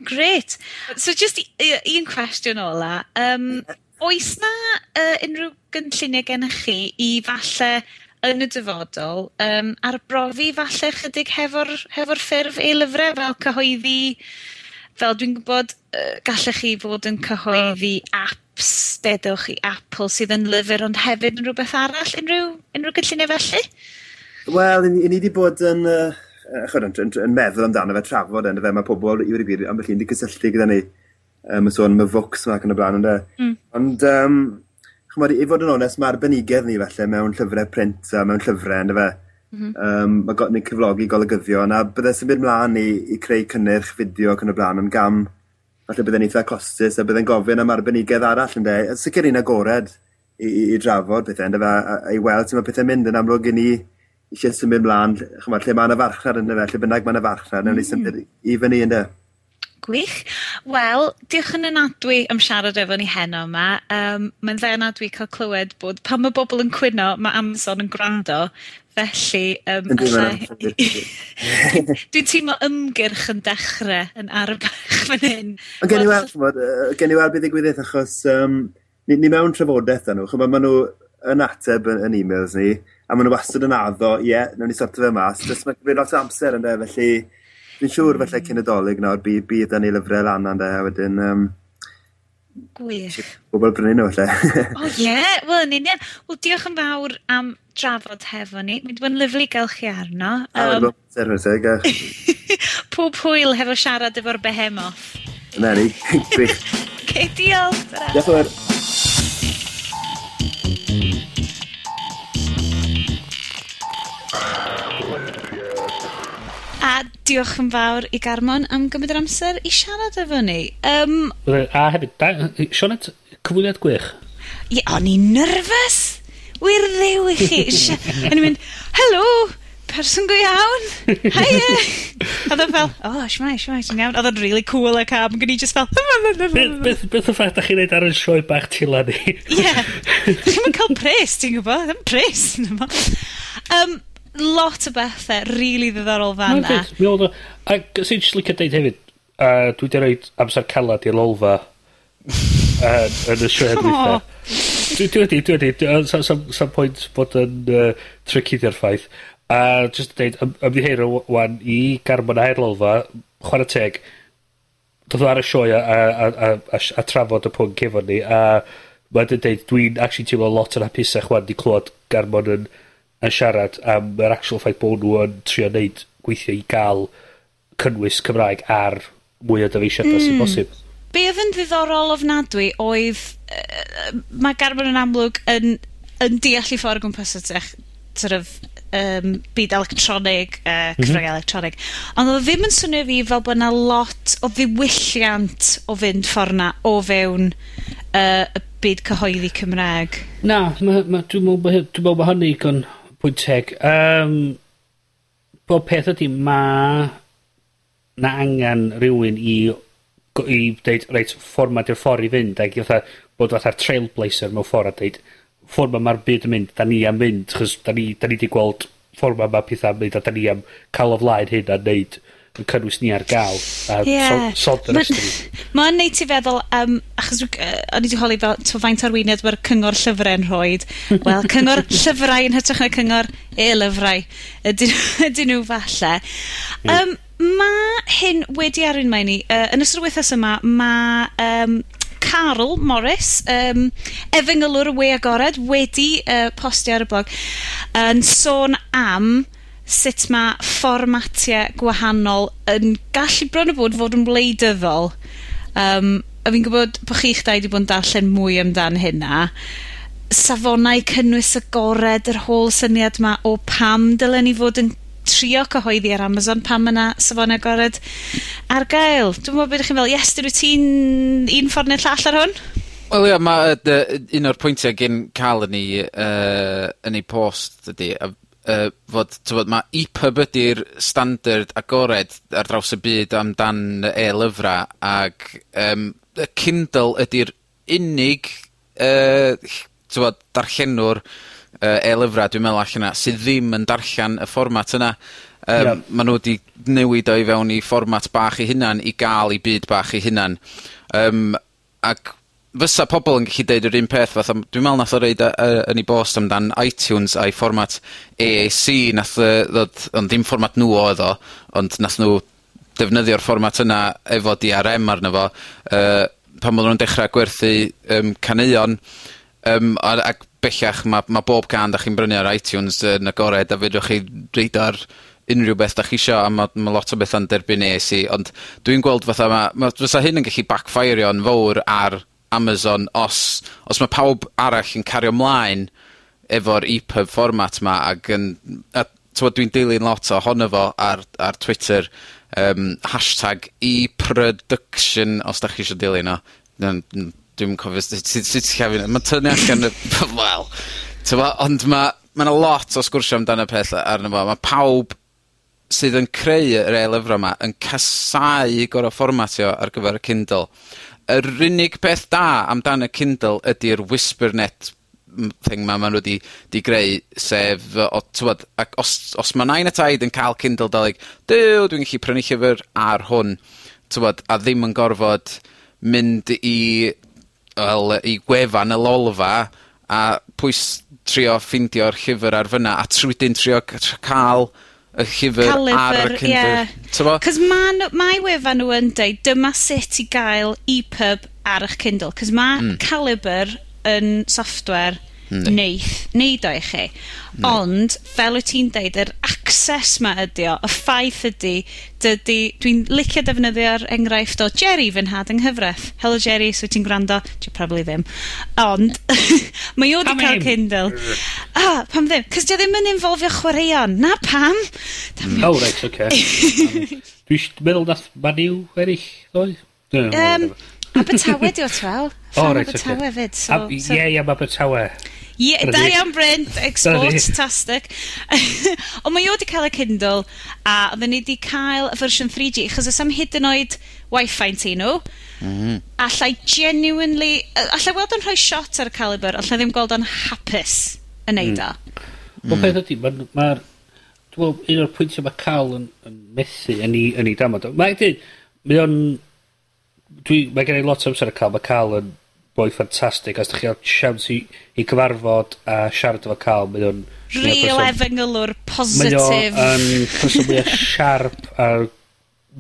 Great. So, just un cwestiwn ola. Um, oes na uh, unrhyw gynlluniau gennych chi i falle yn y dyfodol um, arbrofi falle chydig hefo'r, hefo ffurf e-lyfrau fel cyhoeddi fel dwi'n gwybod uh, gallech chi fod yn cyhoeddi hmm. ap apps dedwch i Apple sydd yn lyfr ond hefyd yn rhywbeth arall, unrhyw, unrhyw gynllunio felly?
Wel, ni wedi bod yn, uh, chod, yn, yn, yn, meddwl amdano fe, trafod e, yn fe, mae pobl i wedi byd, ambell felly wedi cysylltu gyda ni, um, sôn am y fwcs yma ac yn y blaen, ond, mm. ond um, chymod, i fod yn onest, mae arbenigedd ni felly mewn llyfrau print a mewn llyfrau, ynddo fe, Mm -hmm. um, mae got ni'n cyflogi golygyddion a byddai symud mlaen i, i creu cynnyrch fideo ac yn y blaen yn gam falle bydde'n eitha costus a bydde'n gofyn am arbenigedd arall ynddo. Yn sicr un agored i, i, i drafod bethau ynddo fe, a, a, i weld sut mae pethau'n mynd yn amlwg i ni eisiau symud mlaen, chymod, lle mae yna farchnad ynddo fe, lle bynnag mae yna farchnad, mm. newn ni mm. i fyny ynddo.
Gwych. Wel, diolch yn anadwy am siarad efo ni heno yma. Um, Mae'n ddenad dwi cael clywed bod pan mae bobl yn cwyno, mae Amazon yn gwrando, Felly, yym,
allai... (laughs)
Dwi'n teimlo ymgyrch yn dechrau yn arbach (laughs) fan hyn.
Ond gen i weld, chymod, yy, gen i weld beth ddigwyddith achos um, ni, ni mewn trafodaeth â nhw. Chymod, maen nhw yn ateb yn, yn e-mails ni, a maen nhw wastad yn addo, ie, yeah, nawn ni sorto fe mas. Jyst mae'n gwneud lot o amser ynddo, felly dwi'n siŵr
mm.
felly cyn y dolyg nawr bydd, bydd yn ei lyfrau lan ynddo, a wedyn... Um,
Gwych.
Bobl brynu nhw, lle. (laughs)
o ie, yeah. wel, yn union. Wel, diolch yn fawr am drafod hefo ni. Mae'n dwi'n lyflu gael chi arno.
Um, a, um,
pob hwyl hefo siarad efo'r behemoth.
Na ni, (laughs) gwych.
Okay, diolch.
Diolch yn fawr
diolch yn fawr i Garmon am gymryd yr amser i siarad efo ni. Um,
a hefyd, da, Sionet, cyfwyliad gwych.
Ie, o'n i'n nerfus. Wy'r ddew i chi. (laughs) o'n i'n mynd, helo, person go iawn. Hiya. Oedd o'n fel, o, oh, shmai, shmai, ti'n iawn. Oedd o'n really cool a am, Gwni just fel...
Beth y ffaith da chi'n neud ar y sioe bach tila ni?
Ie. Chi'n cael pres, ti'n gwybod? Ddim pres. Um, lot o bethau rili really ddiddorol fan na.
Mi oedd o... Ac sy'n jyst licio deud hefyd, a uh, dwi wedi rhoi amser calad i'r lolfa (laughs) uh, yn y sioe dwytha. Dwi wedi, dwi wedi, some point bod yn uh, tricyddi'r ffaith. A just yn deud, ymddiheir wan i Garmon a lolfa, chwarae teg, dod ar y sioe a, a, a, a, a a trafod y pwnc efo ni, a mae'n deud, dwi'n actually teimlo lot yn hapusach wan di clywed Garmon yn yn siarad am yr actual ffaith bod nhw yn trio neud gweithio i gael cynnwys Cymraeg ar mwy o dyfeisiadau mm. sy'n bosib.
Be oedd yn ddiddorol ofnadwy oedd... Uh, mae Garmon yn amlwg yn, yn deall i ffordd o gwmpas y tech, sort of, um, byd electronig, uh, mhm. cyfrwng mm -hmm. electronig. Ond oedd ddim yn swnio fi fel bod yna lot o ddiwylliant o fynd ffordd na o fewn uh, y byd cyhoeddi Cymraeg.
Na, dwi'n meddwl bod hynny gan Pwynt teg. Um, bob peth ydy, ma... Na angen rhywun i i dweud, reit, ffordd ma di'r ffordd i fynd, ac i fatha, bod fatha'r trailblazer mewn ffordd a dweud, ffordd ma mae'r byd yn mynd, da ni am mynd, chos da ni, da ni di gweld ffordd ma mae pethau'n mynd, a da ni am cael o flaen hyn a neud yn cynnwys ni ar gael a yeah. sod yr ystod.
Mae'n neud ti feddwl, um, achos uh, o'n i wedi holi fel, to faint arweinydd mae'r cyngor llyfrau yn rhoid. Wel, cyngor (laughs) llyfrau yn hytrach na cyngor e-lyfrau. Ydyn, (laughs) ydyn nhw falle. Um, mae hyn wedi arwyn mae ni. Uh, yn ystod y wythnos yma, mae um, Carl Morris, um, efengylwr y we agored, wedi uh, postio ar y blog, yn sôn am sut mae fformatiau gwahanol yn gallu bron o bod fod yn wleidyddol, Um, a fi'n gwybod bod chi'ch dau wedi bod yn darllen mwy amdan hynna. Safonau cynnwys agored, yr holl syniad yma o pam dylen ni fod yn trio cyhoeddi ar Amazon pam yna safonau agored ar gael. Dwi'n meddwl beth chi'n feddwl. yes, 'dyn wyt ti'n un ffordd neu llall ar hwn?
Wel ie, mae yy un o'r pwyntiau gin cael yn ei uh, yn ei post ydy, a uh, fod t'mod mae EPUB ydy'r standard agored ar draws y byd amdan e-lyfrau, ac um, y Kindle ydy'r unig uh, ll- darllenwr uh, e-lyfrau, dwi'n meddwl allan yna, sydd ddim yn darllen y fformat yna. Um,
Ie.
...ma' nhw wedi newid o i fewn i fformat bach i hunan i gael 'i byd bach i hunan, Um, ac fysa pobl yn gallu deud yr un peth fatha dwi'n meddwl nath o reid yy yy yn ei bost amdan iTunes a'i fformat AAC, nath yy ddod, ond ddim fformat nhw oedd o, ond nath nhw defnyddio'r fformat yna efo DRM arno fo uh, pan oddan nhw'n dechrau gwerthu um, caneuon, um, a ac bellach mae ma' bob can da chi'n brynu ar iTunes yn agored a fedrwch chi reid ar unrhyw beth da chi isio a mae ma' lot o betha'n derbyn Ay ond dwi'n gweld fatha ma' ma' fysa hyn yn gallu bacffeirio yn fowr ar Amazon os, os mae pawb arall yn cario mlaen efo'r EPUB format 'ma ac yn, a t'mod dwi'n dilyn lot ohono fo ar ar Twitter um, hashtag e-production os da chi eisiau dilyn o. dwi'n n- cofio sut sut sut ti llafu. Ma'n tynnu allan y (laughs) wel, t'mo', ond ma' ma' 'na lot o sgwrsio amdan y peth arno fo. Ma' pawb sydd yn creu yr e-lyfra 'ma yn casau gor'o' fformatio ar gyfer y Kindle yr unig peth da amdan y Kindle ydi'r whispernet m- thing 'ma ma' nw 'di 'di greu, sef yy o t'mod, ac os os ma' nain a taid yn ca'l Kindle fel like duw dwi'n gallu prynu llyfyr ar hwn, t'mod, a ddim yn gorfod mynd i wel i gwefan y lolfa a pwys trio ffeindio'r llyfyr ar fyna a trw- 'dyn trio c- tr- ca'l y llyfr ar y Kindle. Yeah.
Cos mae wefan nhw yn deud, dyma sut i gael EPUB ar eich Kindle. Cos mae
mm.
Caliber yn software Neith neud o i chi. Ond, fel wyt ti'n deud, yr access ma ydi o, y ffaith ydi, dydy, dwi'n licio defnyddio'r enghraifft o Jerry fy nhad yng nghyfraith. Hello Jerry, so ti'n gwrando? Dwi'n probably ddim. Ond, (laughs) mae o wedi cael Kindle. ah, pam ddim? Cos di o ddim yn involfio chwaraeon. Na pam?
Oh, right, okay. (laughs) um, dwi'n meddwl nath maniw eraill, oedd?
Um, Abertawe di o twel.
O, (laughs) oh, oce.
Abertawe okay. fyd. So,
Ab,
so...
Ie, ie, mae Abertawe.
Ie,
yeah,
da iawn Brent, export-tastic. (laughs) Ond mae o wedi cael y Kindle, a oedden ni wedi cael y fersiwn 3G, chos ys am hyd yn oed Wi-Fi ti nhw. Mm. -hmm. Genuinely... Alla i weld yn rhoi shot ar y caliber, alla i ddim gweld o'n hapus yn neud o. Mm. Mm.
Wel, beth ydy, mae'r... Ma, Dwi'n meddwl, un o'r pwyntiau mae cael yn, yn methu yn ei, yn ei damod. Mae wedi, mae o'n... Dwi, mae gen i lot o amser y cael, mae cael yn boi ffantastig, os ydych chi ga'l siawns i i cyfarfod a siarad efo Carl, mae o'n...
Real efengylwr positif.
Mae o yn person mwya (laughs) siarp a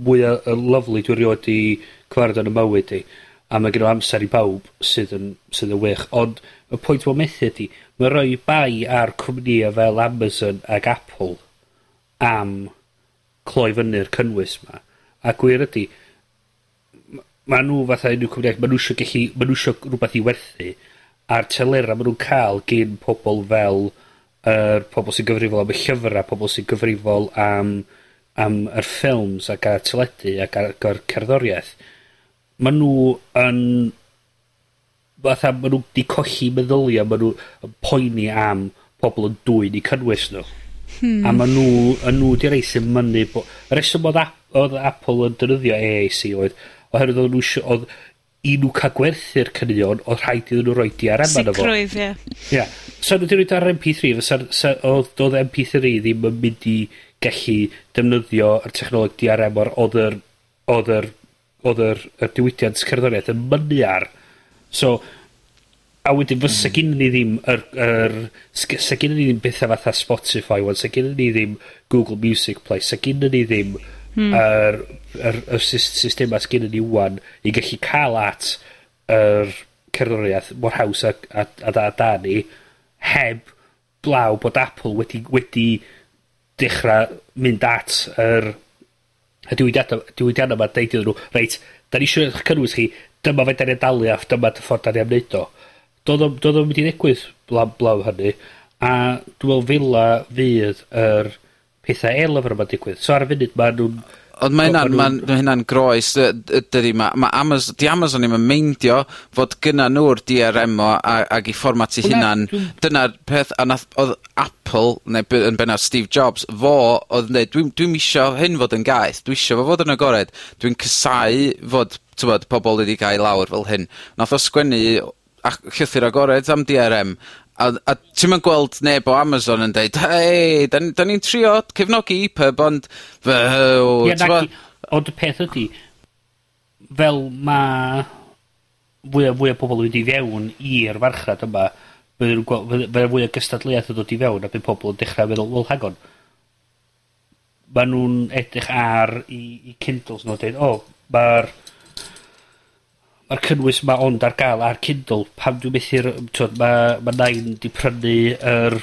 mwy o lyfli dwi'n erioed i cyfarfod yn y mywyd i. A mae gen o amser i bawb sydd yn, sydd yn wych. Ond y pwynt ma'n methu ydy mae roi bai ar cwmnïau fel Amazon ac Apple am cloi fyny'r cynnwys 'ma. A gwir ydi, ma' nhw fatha unryw cymdeith ma' nhw eisiau gallu, ma' nhw eisiau rhywbeth i werthu, a'r telera ma' nhw'n cael gin pobl fel yr pobl sy'n gyfrifol am y llyfrau, pobl sy'n gyfrifol am am yr ffilms ac ar teledu ac ar, ar cerddoriaeth, ma' nhw yn fatha ma' nhw di colli meddylia, ma' nhw yn poeni am pobl yn dwy'n i cynnwys nhw. Hmm. A ma' nhw, a nhw di rei sy'n mynnu bo... Y reswm oedd, oedd Apple yn dynyddio AAC oedd oherwydd oedd nhw isio, oedd i nhw cael gwerthu'r cynnion, oedd rhaid iddyn nhw roi di ar eman efo.
Sicrwydd, ie.
Ie. So nhw wedi rhoi ar MP3, fysa'r, sa, oedd, oedd MP3 ddim yn mynd i gallu defnyddio yr technoleg DRM o'r oedd yr, oedd yr, oedd yr, yr diwydiant cerddoriaeth yn mynnu ar. So, a wedyn fysa mm. gynnu ni ddim yr, yr sa gynnu ni ddim bethau fatha Spotify wan, sa gynnu ni ddim Google Music Play, sa gynnu ni ddim Hmm. yr, yr, y systema sgennyn ni wan i gallu cael at yr cerddoriaeth mor haws a, a, a da, da ni heb blaw bod Apple wedi, wedi dechrau mynd at yr y diwydiadau, diwydiadau yma deud iddyn nhw, reit, da ni eisiau eich cynnwys chi, dyma fe da ni'n dalu a dyma dy ffordd da ni am wneud o. Doedd o'n mynd i ddigwydd blaw, blaw hynny, a dwi'n meddwl fila fydd yr er, pethau e-lyfr yma'n digwydd. So ar y funud mae nhw'n...
Ond mae hynna'n
ma
ma hynna'n groes, dydy ma. ma Amazon, di Amazon ddim yn meindio fod gynna nhw'r DRM o ag i fformat i hunan. Dyna'r peth, a nath, oedd Apple, neu yn bennaf Steve Jobs, fo oedd dweud, dwi'n dwi isio hyn fod yn gaeth, dwi isio fo fod yn agored, dwi'n cysau fod tywod, pobl wedi cael lawr fel hyn. Nath o sgwennu llythyr agored am DRM A a ti'n ma'n gweld neb o Amazon yn deud hei 'dan da ni'n trio cefnogi EPUB ond Fe,
fel
t'mo'...
Ond y peth ydy, fel ma' fwy a fwy o pobl yn mynd i fewn i'r farchnad yma, fydden nhw'n gweld, fydde, fydde fwy o gystadleuaeth yn dod i fewn a bydd pobl yn dechrau meddwl, wel hang on, ma' nhw'n edrych ar i, i Kindles nhw'n dweud, o, oh, mae'r cynnwys 'ma ond ar gael ar Kindle. Pam dwi'n methu'r, t'mod, Mae ma' nain 'di prynu yr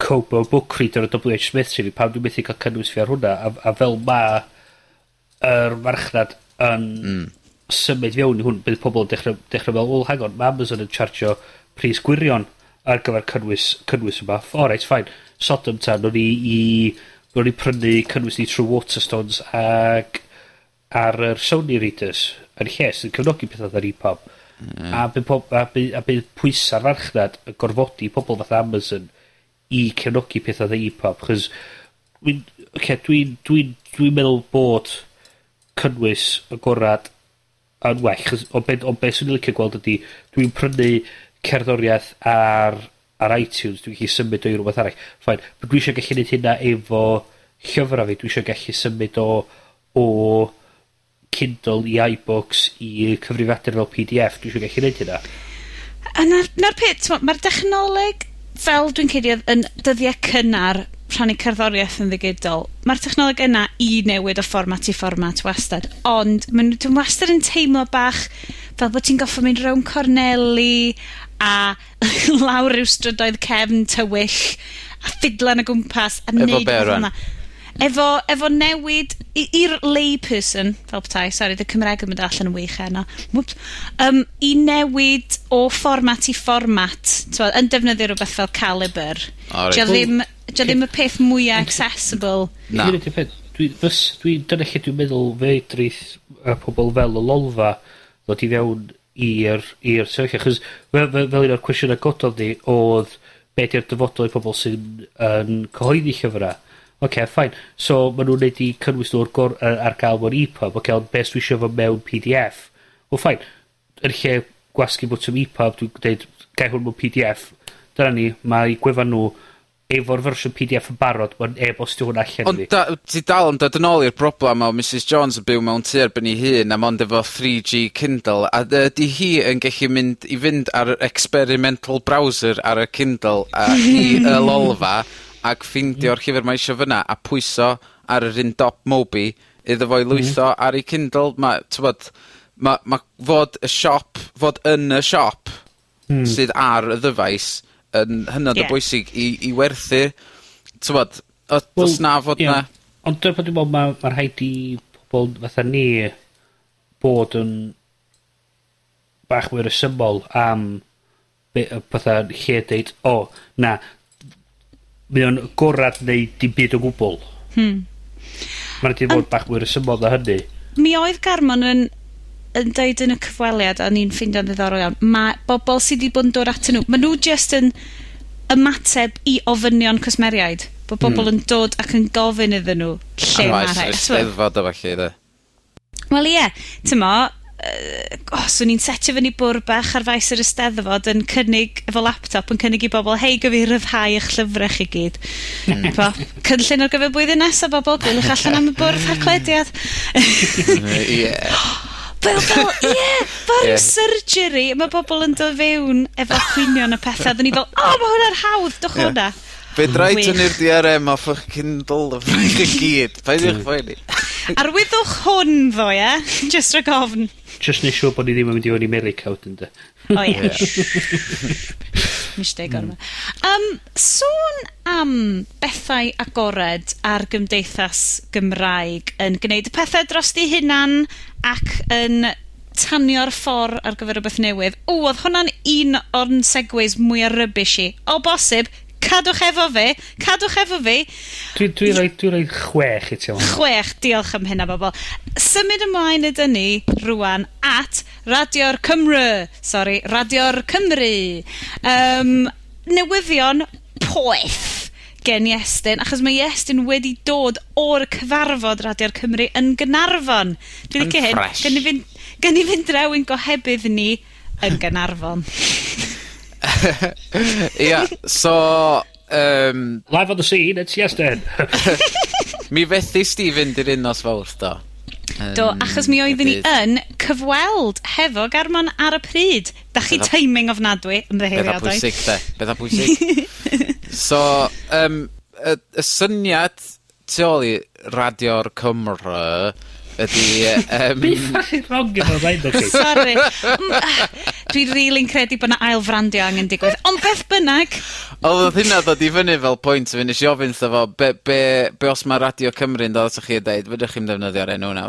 Kobo Book Reader o WH Smith sy'n fi, pam dwi methu cael cynnwys fi ar hwnna, a, a fel ma' yr marchnad yn mm. symud fewn i hwn, bydd pobl yn dechrau, dechrau fel, well, hang on, mae Amazon yn chargio pris gwirion ar gyfer cynnwys, cynnwys yma. O, reit, ffain. Sodom ta, o'n i i... Ro'n i prynu cynnwys ni trwy Waterstones ac ar yr Sony Readers yn lle sy'n cyfnogi pethau ar EPUB. Mm. A bydd pob, a bydd, a bydd pwysa'r farchnad yn gorfodi pobl fath Amazon i cefnogi pethau ar EPUB. Chos dwi'n okay, dwi, dwi, dwi meddwl bod cynnwys y gorad yn well. Chos o beth be, be swn i'n licio gweld ydy, dwi'n prynu cerddoriaeth ar, ar iTunes, dwi'n gallu symud o i rhywbeth arall. Fain, dwi eisiau gallu neud hynna efo llyfrau fi, dwi eisiau gallu symud o o Kindle i iBooks i cyfrifiadur fel PDF, dwi siŵr gallu neud hynna.
A 'na, 'na'r peth, t'mo', ma'r dechnoleg, fel dwi'n credu odd yn dyddiau cynnar rhannu cerddoriaeth yn ddigidol, mae'r technoleg yna i newid o fformat i fformat wastad, ond maen, dwi'n wastad yn teimlo bach fel bod ti'n goffo mynd rown Corneli a (laughs) lawr ryw strydoedd cefn tywyll a ffidlan o gwmpas a
Efo
neud
be rwan?
efo, efo newid i'r layperson, fel bethau, sori, dy Cymreg yn mynd allan yn wych heno, whoops, um, i newid o fformat i fformat, twa, yn defnyddio rhywbeth fel
Calibre. Right.
Dio ddim, dio ddim y peth mwyaf (laughs) accessible.
Na.
Dwi, fys, dwi, dyna lle dwi'n meddwl feidrith y pobl fel y lolfa ddod i fewn i'r sefyllfa. Chos fel, fel un o'r cwestiwn agododd ni, oedd be di'r dyfodol i pobl sy'n yn cyhoeddi llyfrau okay, fine. So, maen nhw'n neud i cynnwys nhw'r gor, ar, ar gael mewn EPUB. Okay, ond beth dwi eisiau fo mewn PDF? Wel, fine. Yn lle gwasgu bod yn EPUB, dwi'n dweud, gai hwn mewn PDF. Dyna ni, mae gwefan nhw efo'r fersiwn PDF yn barod, mae'n e-bostio hwn allan
Ond
fi.
da, ti dal yn dod yn ôl i'r broblem o Mrs Jones yn byw mewn tu erbyn ei hun a ond efo 3G Kindle, a ydy hi yn gallu mynd i fynd ar experimental browser ar y Kindle a hi y (laughs) lolfa ac ffeindio'r mm. llyfr mae eisiau fyna a pwyso ar yr un dop Mobi iddo fo'i i mm. lwytho ar ei Kindle. Ma' t'mod ma' ma' fod y siop, fod yn y siop... Hmm. ...sydd ar y ddyfais yn hynod...
Ie.
...o bwysig i i werthu t'mod o- Wel, os na fod 'na...
Ond dyna pan dwi'n me'wl ma' ma' rhaid i pobl fatha ni bod yn bach mwy resymol am be' yy fatha lle deud o na mae o'n gorad neu dim byd o gwbl. Hmm. Mae'n di fod bach mwy resymol na hynny.
Mi oedd Garmon yn, yn deud yn y cyfweliad, a ni'n ffeindio'n ddiddorol iawn, mae bobl sydd wedi bod yn dod atyn nhw, maen nhw just yn ymateb i ofynion cwsmeriaid. Bod bobl hmm. yn dod ac yn gofyn iddyn nhw lle mae'r rhaid.
Oes, oes, oes, oes, oes,
oes, oes, oes, oes, oh, swn i'n setio fyny bwr bach ar faes yr ysteddfod yn cynnig, efo laptop, yn cynnig i bobl, hei, gyfi rhyfhau eich llyfrau chi gyd. Mm. Bo, cynllun ar gyfer blwyddyn nesaf, bobl, gwylwch allan am y bwrdd haclediad.
yeah. (laughs)
Fel, fel, ie, yeah,
fel
yeah. surgery, mae bobl yn dod fewn efo cwynion y pethau. Dyn ni fel, o, oh, mae hwnna'r hawdd, dwch
yeah.
hwnna.
Be drai tynnu'r DRM off o'ch Kindle, o'ch gyd. Paid i'ch poeni.
Arwyddwch hwn ddo, ie? (laughs) Just rhag ofn.
Just neu siŵr bod ni ddim yn mynd i fod i America wedyn, de.
O ie. Misteg o'n um, Sôn am bethau agored ar gymdeithas Gymraeg yn gwneud y pethau dros di hunan ac yn tanio'r ffordd ar gyfer rhywbeth newydd. O, oedd hwnna'n un o'n segways mwyaf rybys i. O bosib, cadwch efo fi, cadwch efo fi.
Dwi'n dwi rhoi, dwi rhoi chwech i ti.
Chwech, diolch am hynna bobl. Symud ymlaen ydy ni rwan at Radio'r Cymru. Sorry, Radio'r Cymru. Um, newyddion poeth gen Iestyn, achos mae Iestyn wedi dod o'r cyfarfod Radio'r Cymru yn Gynarfon. Dwi'n licio hyn. Gan i fynd draw yn gohebydd ni yn Gynarfon. (laughs) (laughs)
Ia, so... Um,
Live on the scene, it's yes then. (laughs)
mi fethu di fynd i'r un nos fawrth, do.
Do, achos mi oeddwn ni yn cyfweld hefo Garmon ar y pryd. Da chi teiming ofnadwy
ymddeheiriadau.
Bydda
pwysig, de. Bydda pwysig. (laughs) so, um, y, y syniad tu ôl i radio'r Cymru ydy... Um...
Be fucking wrong efo rhaid chi?
Sorry. Mm, ah, Dwi'n rili'n really credu bod na ail frandio angen digwydd. Ond beth bynnag...
Oedd hynna ddod i fyny fel pwynt fi, nes i ofyn wrtho fo, be, be, be os mae Radio Cymru'n dod atoch chi a dweud, fydych chi'n defnyddio'r enw yna.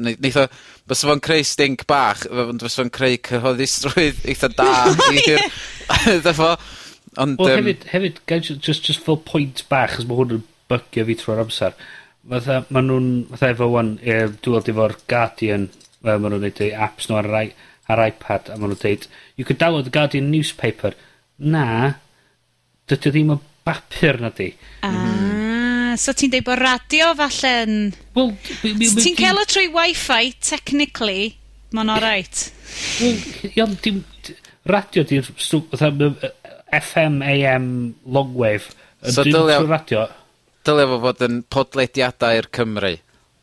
Neith o, bys fo'n creu stink bach, bys fo'n creu cyhoeddistrwydd (laughs) eitha da. (laughs) Oh, Ddefo, (laughs) ond...
Wel, hefyd, hefyd, just, just fel pwynt bach, chos mae hwn yn bygio fi trwy'r amser fatha, ma nhw'n, fatha efo wan, e, dwi'n weld efo'r Guardian, e, ma nhw'n neud eu apps nhw ar, ar, ar iPad, a ma nhw'n deud, you can download the Guardian newspaper. Na, dydy ddim o bapur na di.
Ah. Mhm. So ti'n deud bod radio
falle'n... Well,
ti'n cael o trwy Wi-Fi, technically, ma'n o right.
Wel, iawn, dim... Radio di'r... FM, AM, longwave.
So dylio...
radio
dylai fo fod yn podlediadau i'r Cymru.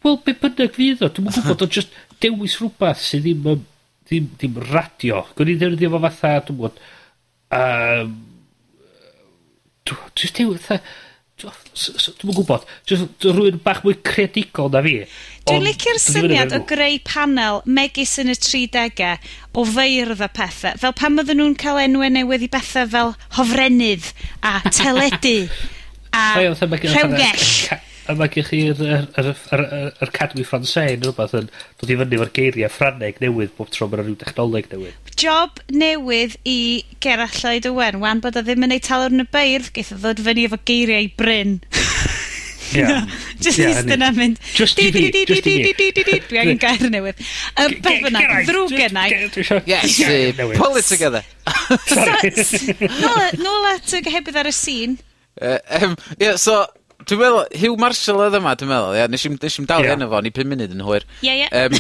Wel, be bynnag fydd o, dwi'n gwybod, o just dewis rhywbeth sydd ddim, ddim, ddim radio. Gwni ddefnyddio fo fatha, dwi'n gwybod, um, just dewis, dwi'n gwybod, just rhywun bach mwy creadigol na fi.
Dwi'n licio'r syniad o greu panel megis yn y 30au o feirdd a pethau. Fel pan oedden nhw'n cael enwau newydd i bethau fel hofrennydd a teledu. (laughs) A rhewgell.
A mae gen chi'r Academy Francais yn rhywbeth yn dod i fyny efo'r geiriau Ffraneg newydd bob tro mae'n rhyw technoleg newydd.
Job newydd i Gerall Lloyd Owen, wan bod o ddim yn ei talwr yn y beirdd, geith o ddod fyny efo geiriau bryn.
Yeah. (laughs)
no,
just
yeah,
eistedd
yna mynd.
Just i fi, just i fi.
Dwi angen gair newydd. Beth fyna, ddrwg gennau.
Yes, uh, pull it together.
Nôl at y gehebydd ar y scene,
Yy yym ie so dwi'n meddwl Hugh Marshall oedd yma dwi'n meddwl yeah, nes i'm nesh i'm dalu arno fo ni 5 munud yn hwyr.
Ie ie.
Um,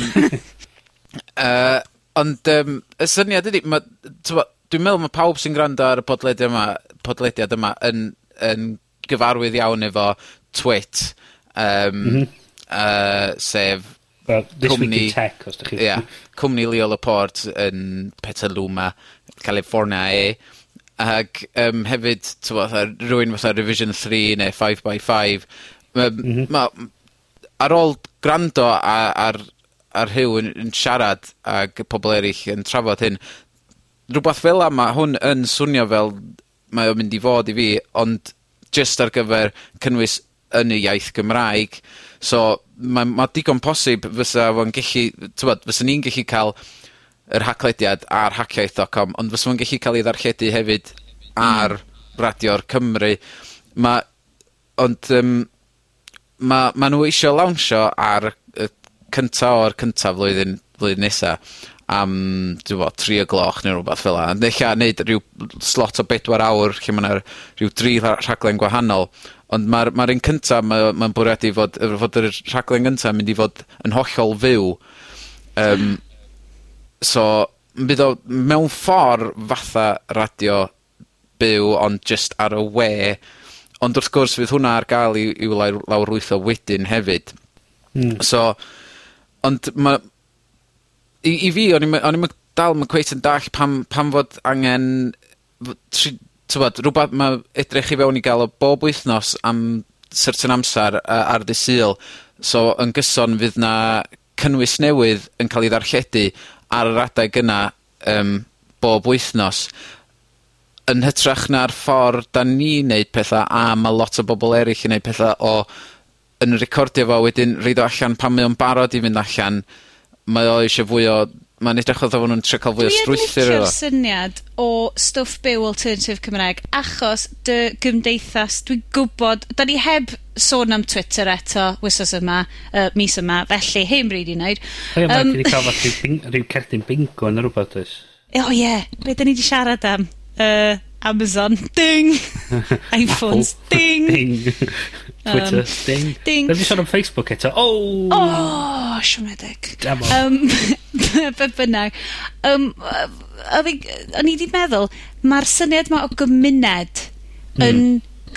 uh, (laughs) ond um, y syniad ydy, ma' t'mo' dwi'n meddwl mae pawb sy'n gwrando ar y podlediad yma podlediad yma yn yn gyfarwydd iawn efo Twit um, mm -hmm. uh, sef
Well, This
cwmni...
Week in Tech os ydych chi...
Ia. Cwmni Leo Laporte yn Petaluma, California, yy Ac um, hefyd, tywa, rhywun fatha Revision 3 neu 5x5, ma, mm -hmm. ma, ar ôl gwrando ar, ar, ar Hugh yn, yn siarad ag pobl eraill yn trafod hyn, rhywbeth fel yma, hwn yn swnio fel mae o'n mynd i fod i fi, ond just ar gyfer cynnwys yn y iaith Gymraeg. So, mae ma digon posib fysa fo'n gallu, tywed, fysa ni'n gallu cael yr haclediad ar hackiaeth.com, ond fysa fo'n gellu cael ei ddarlledu hefyd ar Radio'r Cymru. Ma'... Ond um, ma' ma' nhw eisiau lawnsio ar y cynta o'r cynta flwyddyn flwyddyn nesa am dwi me'wl tri o gloch neu rhywbeth fel yna. Ond ella neud rhyw slot o bedwar awr lle mae yna rhyw dri rha- rhaglen gwahanol, ond mae'r ma un cynta mae'n ma bwriadu fod fod yr rhaglen gynta'n mynd i fod yn hollol fyw, Um, So, bydd o mewn ffordd fatha radio byw, ond just ar y we, ond wrth gwrs fydd hwnna ar gael i, i lai- lawrlwytho wedyn hefyd.
Mm.
So, ond ma' i, i fi, o'n i'm, o'n i'm dal yn cweit yn dall pam, pam fod angen fod tri- t'bod, rhywbeth mae edrych i fewn i gael o bob wythnos am certain amser uh, ar dy Sul. So yn gyson fydd 'na cynnwys newydd yn cael ei ddarlledu ar yr adeg yna um, bob wythnos, yn hytrach na'r ffordd da ni'n neud pethau a mae lot o bobl eraill yn neud pethau o yn recordio fo wedyn roid o allan pan mae o'n barod i fynd allan, mae o eisiau fwy o mae'n edrych oedd fo' nw'n trio ca'l fwy o strwythur iddo fo.
Dwi yn licio'r syniad o stwff byw alternative Cymraeg, achos dy gymdeithas, dwi'n gwybod, da ni heb sôn am Twitter eto wsos yma, uh, mis yma, felly heim ddim rili neud.
O ia, ma'
yym...
ni 'di ca'l fatha bing- ryw cerdyn bingo yn rhywbeth, oes?
O ie, be' da ni wedi siarad am? Uh, Amazon, ding! (laughs) iPhones, ding! (laughs)
ding! Twitter, um, ding!
Ding!
Rydw ni siarad am Facebook eto. Oh!
Oh, siomedig.
Damo.
Um, (laughs) be bynnag. Um, o'n i wedi meddwl, mae'r syniad ma o gymuned mm. yn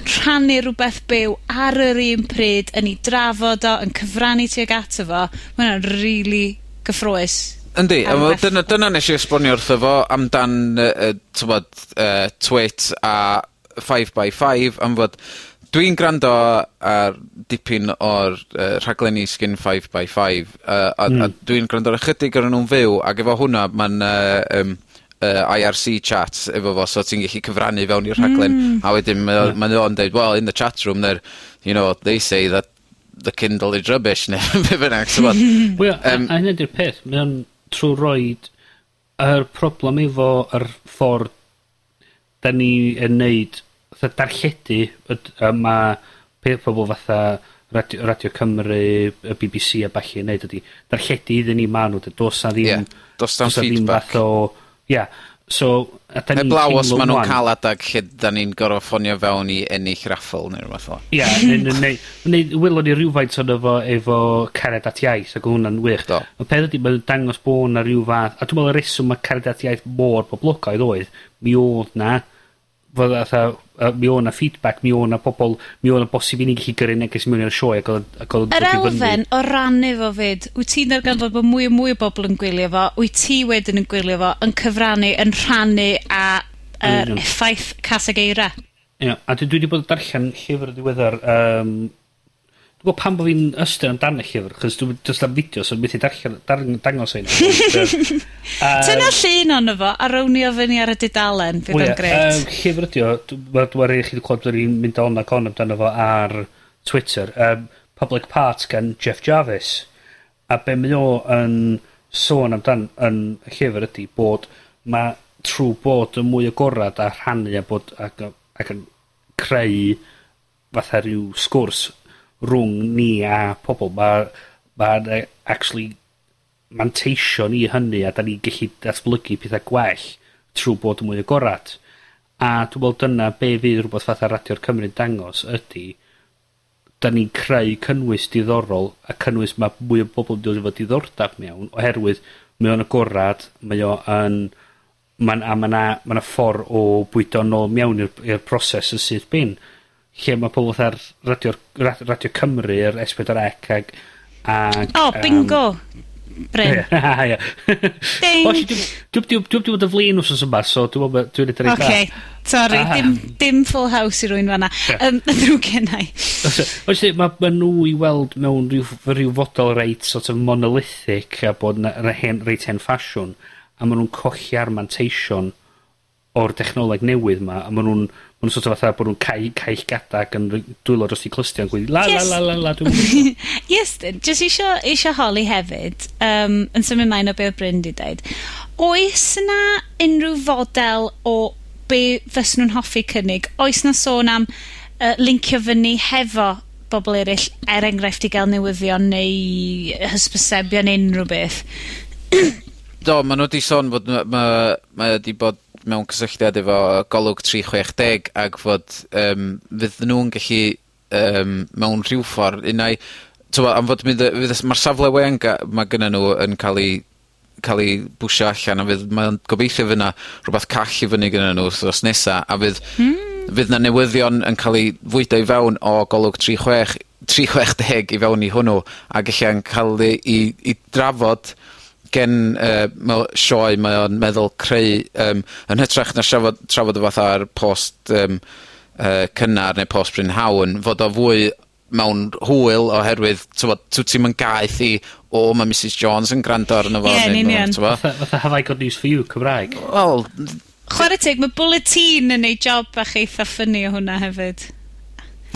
rhannu rhywbeth byw ar yr un pryd, yn ei drafod o, yn cyfrannu tuag ato fo, mae hwnna'n rili really gyffroes
Yndi, a
wel
dyna dyna nes i esbonio wrtho fo amdan uh, y uh, yy Twit a 5x5 am fod dwi'n gwrando ar dipyn o'r uh, rhaglenni sgin 5x5 uh, a a hmm. dwi'n gwrando ar ychydig ar nhw'n fyw ac efo hwnna mae'n uh, um, uh, IRC chat efo fo so ti'n gallu cyfrannu fewn i'r rhaglen... Hmm. ...a wedyn mae o mae o'n deud well in the chat room there you know they say that the Kindle is rubbish. (laughs) Neu be bynnag t'mod? (laughs)
Wel, a hynna 'di'r peth, mae o'n trwy roid yr problem efo yr ffordd da ni yn neud, fatha darlledu yd- a ma' pe- pobol fatha Radio Radio Cymru, y BBC a ballu yn neud ydi darlledu iddyn ni ma' nw, do's 'na ddim...
Ie. Do's na'm feedback.
...do's 'na fath o, ia So, a da
ni...
Heblaws
ma' nhw'n cael adag lle da ni'n gorfod ffonio fewn i ennill raffl neu rhywbeth o.
'a. Ie, neu neu neu welon ni rhywfaint onno efo, efo Cared at Iaith, ac hwnna'n wych.
Do.
Y peth ydy, mae'n dangos bod 'na ryw fath... A dwi'n meddwl y reswm mae Cared at Iaith mor boblogaidd oedd, mi oedd 'na fod atha, uh, mi o' 'na feedback, mi o' 'na pobl, mi o' 'na bosib i ni gallu gyrru neges mewn i'r sioe ac odd, ac odd
Yr elfen o rannu fo 'fyd. Wyt ti'n darganfod bod mwy o mwy o bobl yn gwylio fo, wyt ti wedyn yn gwylio fo, yn cyfrannu, yn rhannu a yr effaith caseg eira.
Ia, a dwi, dwi wedi bod yn darllen llyfr diweddar, um, Dwi'n gwybod pam bod fi'n ystyn amdan y llyfr, 'chos dwi'n does na'm fideo so methu darllen, darn- dangos rhein. (laughs)
Tyna llun onno fo, a rownio fyny ar y dudalen, fydd o'n gret.
Yym, llyfr ydi o, dwi'n rhaid i chi clywed bod ni'n mynd on ac on amdano fo ar Twitter, um, Public Parts gan Jeff Jarvis. A be mae o yn sôn amdan yn y llyfr ydi bod mae trwy bod yn mwy agorad a rhannu a bod ac, ac yn creu fatha rhyw sgwrs rhwng ni a pobl. Ma' actually manteisio ni hynny a da ni'n gallu datblygu pethau gwell trwy bod yn mwy agorad. A dwi'n meddwl dyna be' fydd rhywbeth fatha Radio'r Cymru'n dangos ydy da ni'n creu cynnwys diddorol, a cynnwys mae mwy o bobl yn dod efo diddordab mewn oherwydd mae o'n agorad, mae o yn ma'n a ma' 'na ma' 'na ffor o bwydo nôl mewn i'r i'r broses yn syth bin lle mae pobl fatha'r radio, Rad- Radio Cymru yr S4C, ag, ag...
O, bingo! Um, Bryn. (laughs)
Ie.
Ding!
Wel, dwi'n dwi, dwi, dwi, dwi flin wrth yma, so dwi'n dwi, dwi, edrych.
Oce, Sorry,
ah.
dim, dim full house i rwy'n fanna. Um, Ddrwg (laughs) gennau.
Oes mae ma nhw i weld mewn rhyw, rhyw fodol reit sort of monolithic a bod na, na hen, reit hen ffasiwn a maen nhw'n colli ar manteision o'r technoleg newydd 'ma, a ma' nhw'n ma' nw sort of fatha bod nhw'n cael caill gadag yn ry- dwylo dros i clustia yn gweud la la la la la dwi'n (laughs)
Yes, Iestyn, jyst isio, isio holi hefyd, um, yn symud mlaen o be' odd Bryn 'di dweud, oes 'na unrhyw fodel o be' fys nhw'n hoffi cynnig? Oes 'na sôn am uh, lincio fyny hefo bobl eraill er enghraifft i gael newyddion neu hysbysebion unrhyw beth?
Do, ma' nhw wedi sôn fod ma' ma' mae o bod mewn cysylltiad efo golwg 360 ac fod um, fydd nhw'n gallu um, mewn rhyw ffordd unai t'mo' am fod mynd yy fydd y... Ma'r safle weanga ma' gynnon nhw yn ca'l 'i ca'l 'i bwsio allan a fydd mae'n gobeithio fydd 'na rwbath call i fyny gynnyn nhw wthnos nesa a fydd... Hmm. ...fydd 'na newyddion yn ca'l 'u fwydo i fewn o golwg tri chwech, tri chwech deg i fewn i hwnnw, a ella'n ca'l ei i i drafod gen uh, me'wl sioe mae o'n meddwl creu um, yn hytrach na trafod, trafod o fatha'r post um, uh, cynnar neu post Bryn Hawn fod o fwy mewn hwyl oherwydd t'mod twt ti'm yn gaeth i o ma' Mrs Jones yn grando arno fo.
Ie, yn union.
Fatha, fatha have I got news for you Cymraeg.
Wel...
Chwarae teg, mae bulletin yn neud job bach eitha ffynnu o hwnna hefyd. (laughs)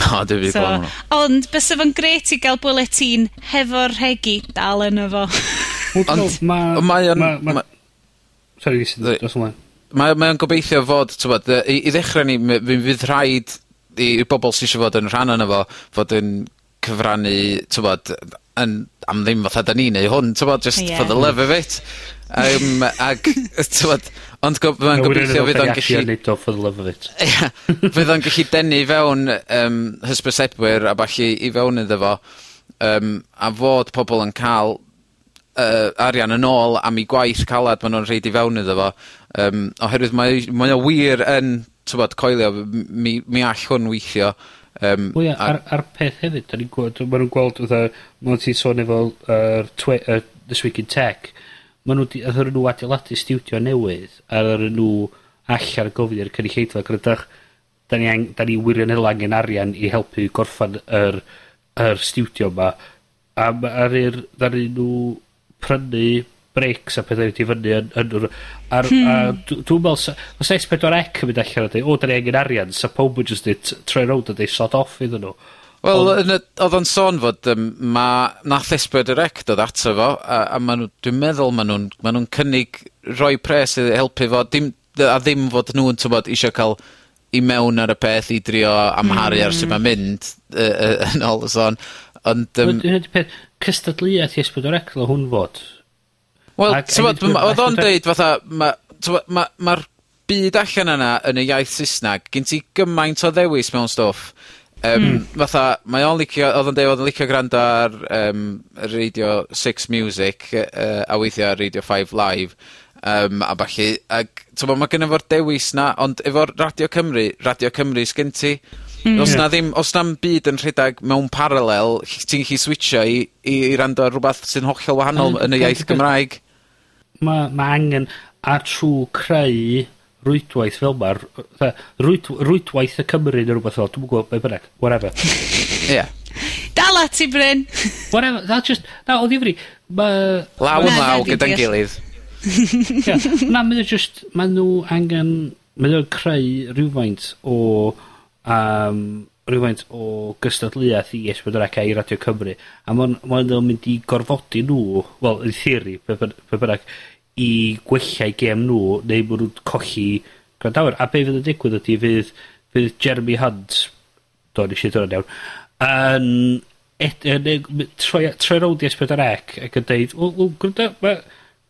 O, dwi fi
so, Ond, bys efo'n gret i gael bwletin hefo'r rhegi dal yno fo. (laughs)
Ond mae o'n...
Sorry, ges
i
dros ymlaen.
Mae o'n gobeithio fod, tywod, i, i ddechrau ni, fydd rhaid i, i bobl sy'n eisiau fod yn rhan yna fo, fod yn cyfrannu, tywod, yn, am ddim fatha da ni neu hwn, tywod, just
yeah.
for the love of it. Um, ag, (laughs) tywod, ond go, mae'n no, gobeithio fydd o'n gallu...
Nid o for the love of it.
yeah, fydd o'n gallu denu fewn um, hysbysebwyr a falle i fewn iddo fo, um, a fod pobl yn cael uh, arian yn ôl am ei gwaith calad maen nhw'n rhaid i fewn iddo fo, Um, oherwydd mae mae o wir yn tybod, coelio mi mi all hwn weithio, Um,
Wel ia, a'r a'r peth hefyd 'dan ni'n gweld, ma' nhw'n gweld fatha, fel ti'n sôn efo yr twe- uh, This Week in Tech, ma' nw 'di aethon nw adeiladu studio newydd, a ddaru nhw allan gofyn i'r cynulleidfa grydach da ni ang- da ni wirioneddol angen arian i helpu gorffan yr yr studio 'ma, a ma' aru ddaru nw prynu brics a pethau wedi fyny yn... yn ar, hmm. a dwi'n meddwl, os S4C yn mynd allan a dweud, o, da ni angen arian, sa pob yn just troi rownd a dweud sod off iddyn nhw.
Wel, oedd o'n sôn fod um, ma, nath S4C dod ato fo, a, a ma nhw, dwi'n meddwl ma nhw'n ma nhw cynnig rhoi pres i helpu fo, dim, a ddim fod nhw'n tybod eisiau cael i mewn ar y peth i drio amharu mm. ar hmm. sut mae'n mynd uh, uh, yn ôl y sôn. Ond... Um,
Hynny di peth, cystadluaeth i S4 Ecl o hwn fod.
Wel, oedd o'n deud fatha, mae'r ma, ma byd allan yna yn y iaith Saesneg, gen ti gymaint o ddewis mewn stwff. Um, mm. Fatha, mae o'n licio, oedd o'n deud oedd o'n licio gwrando ar um, Radio 6 Music uh, a weithio ar Radio 5 Live um, a falle. Ac, ti'n mae gennym fo'r dewis na, ond efo'r Radio Cymru, Radio Cymru sgen ti Hmm. Os 'na ddim, os na'n byd yn rhedeg mewn paralel, ll- ti'n gellu switcho i i i rando ar rhywbeth sy'n hollol wahanol
hmm.
yn y iaith Gymraeg.
Mae ma' angen, a trw creu rwydwaith fel 'ma r- rwyd, rwydwaith y Cymru neu rhywbeth fel, dwi'n gwybod, be' bynnag, whatever.
Ie. yeah.
Dala ti, Bryn!
Whatever, that just, na, o ddifri, ma'
Law yn
Na,
law
dwi'n
gyda'n
deall.
gilydd.
yeah. na, mae just, mae nhw angen, mae nhw'n creu rhywfaint o um, rhywfaint o gystadleuaeth i S4C i Radio Cymru. A mae'n ma mynd i gorfodi nhw, wel, yn theori, pe bynnag, i gwella'u gem nhw, neu maen nhw'n colli grandawyr. A be fydd yn digwydd ydy, fydd, fydd Jeremy Hunt, do, nes i ddod iawn, yn, ed, yn, yn troi, troi rownd i S4C ac yn deud, wel, wel, gwranda, ma,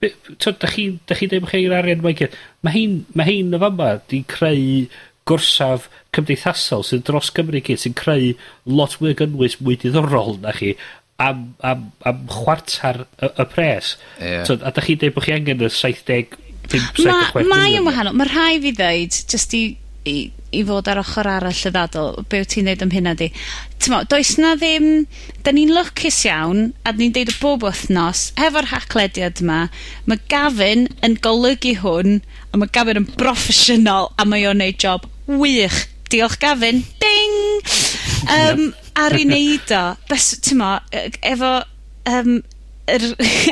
da chi, da chi ddim chi'r arian mae'n gyd. Mae hyn, mae hyn yn fama, di creu gorsaf cymdeithasol sydd dros Gymru gyd, sy'n creu lot mwy o gynnwys mwy diddorol na chi am, am, am chwarter y, y pres.
Yeah.
So, a da chi dweud bod chi angen y 70
Mae
o'n
wahanol. Mae rhai fi ddeud, jyst i i i fod ar ochr arall y ddadl, be' wyt ti'n neud am hynna 'di? T'mo' does 'na ddim... 'Dan ni'n lwcus iawn, a ni'n deud o bob wythnos, hefo'r haclediad yma, mae Gavin yn golygu hwn, a mae Gavin yn broffesiynol, a mae o'n neud job wych. Diolch Gavin. Ding! Um, ar i neud o, bys- t'mo', e-, efo, um, (laughs) er,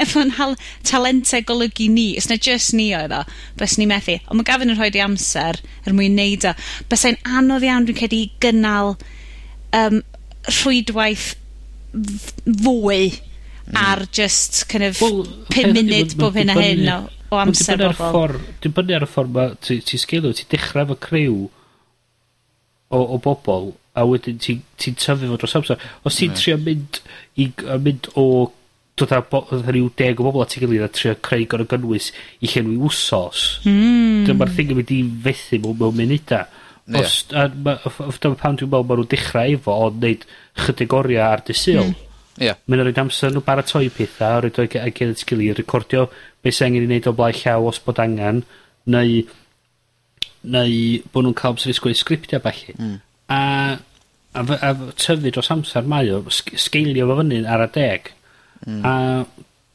efo'n hal talentau golygu ni, os na just ni oedd o, bys ni methu. Ond mae gafon yn rhoi di amser er mwyn neud o. Bys Bysau'n anodd iawn dwi'n credu gynnal um, rhwydwaith fwy ar hmm. just kind of
well,
5 munud bob hyn a hyn o, o amser bobl.
Dwi'n bynnu ar y ffordd ma ti, ti sgilw, ti dechrau efo criw o, o bobl a wedyn ti'n ti tyfu fo dros amser. Os ti'n trio mynd, i, mynd o dod â bo- fatha ryw deg o bobl at ei gilydd a trio creu gorau gynnwys i llenwi wsos. Mm. Dyma'r thing yn mynd i fethu mewn mewn munuda.
Ie.
Os, a ma' ff- ff- dyma pam dwi'n meddwl ma' nhw'n dechrau efo o wneud chydig oriau ar dy Sul. Hmm.
Ie.
Ma' nw'n amser nhw baratoi pethau, rhaid o'i ag- ag- sgili, recordio beth sy'n angen 'i wneud o blaen llaw os bod angen, neu neu bod nhw'n cael amser i sgwennu sgriptiau falle. Mm. A a fy- a fy- tyfu dros amser mae o, sg- sgeilio fo fyny ar y deg. Mm. A,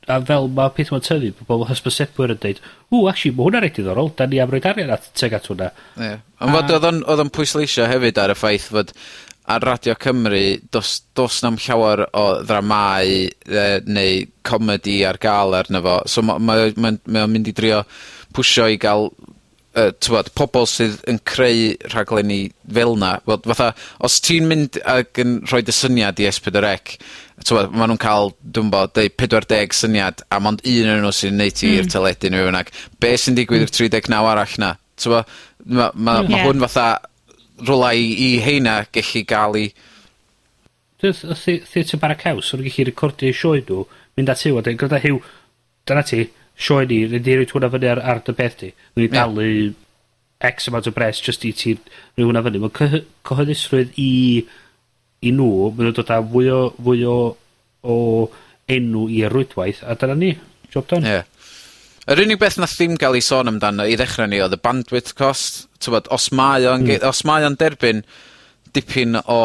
a fel mae peth mae'n tyfu, pobl hysbysebwyr yn dweud, ww, actually, mae hwnna'n reit ddiddorol, da ni am roed arian at teg at hwnna.
Ie. Yeah. Ond fod oedd o'n on pwysleisio hefyd ar y ffaith fod ar Radio Cymru, dos, dos na'm llawer o ddramau e, neu comedi ar gael arno fo. So mae o'n ma, ma, ma mynd i drio pwysio i gael uh, tywod, pobl sydd yn creu rhaglenni fel na. Wel, fatha, os ti'n mynd ag yn rhoi dy syniad i S4C, t'mod, ma' nhw'n cael, dwi'n bod, deud pedwar syniad, a mond un onyn nhw sy'n neud ti i'r hmm. teledu nhw yna. Be' sy'n digwydd i'r hmm. tri deg naw arall 'na? T'mo'? Ma' ma' ma' hwn fatha rwla i i heina gellu gael i...
Dw'th y thea- Theatr Bara Caws o'n gallu gellu recordio'u sioe nw, mynd at Huw a deud granda hiw, dyna ti, sioe ni, rydyn ni roid hwnna fyny ar ar dy peth di. Newn ni dalu X amount o bres just i ti roi hwnna fyny. Ma' cyhoeddusrwydd i i nhw, ma' nhw'n dod â fwy o, fwy o, o enw i'r rwydwaith, a dyna ni. Job done.
Yeah. Yr unig beth nath ddim gael ei sôn amdano i ddechrau ni oedd y bandwidth cost. Tywod, os mae o'n mm. os mae o'n derbyn dipyn o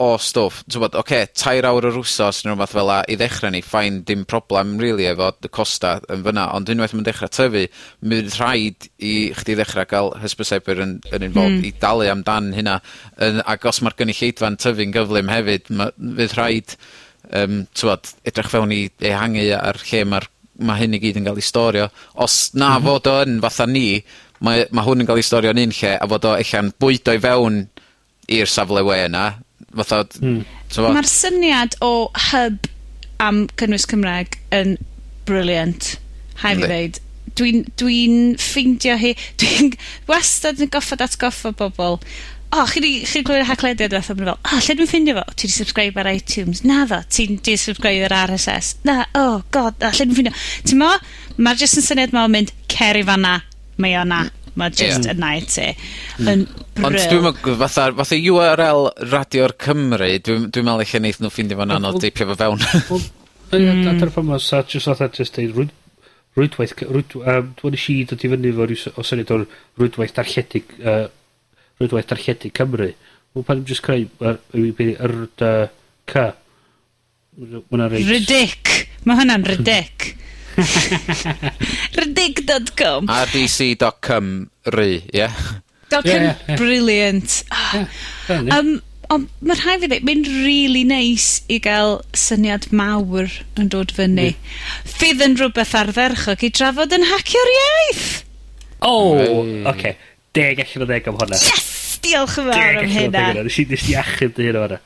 o stwff, t'mod oce, okay, tair awr yr wsos neu rhywbeth fel fela i ddechrau ni fine dim problem really, efo y costa yn fyna, ond unwaith ma'n dechrau tyfu, mi rhaid i chdi ddechrau gael hysbysebu yn yn involved... mm. ...i dalu amdan hynna yn, ac os ma'r gynulleidfa'n tyfu'n gyflym hefyd ma' fydd rhaid yym t'mod edrych fewn i ehangu ar lle mae'r ma' hyn i gyd yn ga'l 'i storio. Os na mm -hmm. fod o yn fatha ni, mae ma' hwn yn ga'l 'i storio yn un lle a fod o ella'n bwydo i fewn i'r safle we yna Fatha... Mm.
Mae'r syniad o hub am cynnwys Cymraeg yn briliant. Hai fi ddeud. Dwi'n dwi, ffeindio hi... (laughs) Dwi'n wastad yn goffod atgoffa bobl. O, oh, chi di, chi di glwyd y haclediad fath o'n fel, o, oh, lle dwi'n ffeindio fo? Ti di subscribe ar iTunes? Na ddo, ti'n di subscribe ar RSS? Na, o, oh, god, a lle dwi'n ffeindio? Ti'n mo? Mae'r jyst yn syniad ma o'n mynd, cer i fan na, mae o na. Mm. Mae just yeah. Hmm. yn naid ti. Yn bryl.
Ond dwi'n meddwl, fatha, fatha URL Radio'r Cymru, dwi'n dwi meddwl eich neith nhw ffindio fo'n anodd deipio fo fewn.
Dyna'r ffordd mae'n sa, just fatha, just deud, rwydwaith, dwi'n eisiau i dod i fyny fo'r o syniad o'r rwydwaith darlledig, uh, rwydwaith darlledig Cymru. Wel, pan dwi'n just creu, yr C,
Mae'n Ridic! Mae hwnna'n ridic. Redig.com.
rdc.com ry, ie?
Dot yeah, yeah. brilliant. Um, ond mae rhai fi ddweud, mae'n really nice i gael syniad mawr yn dod fyny. Mm. Fydd yn rhywbeth ardderchog i drafod yn hacio'r iaith.
O, oh, oce. Okay. Deg allan o ddeg am hwnna.
Yes! Diolch yn fawr am hynna.
Deg allan o ddeg am hynna. Nes i achub dy hynna hwnna.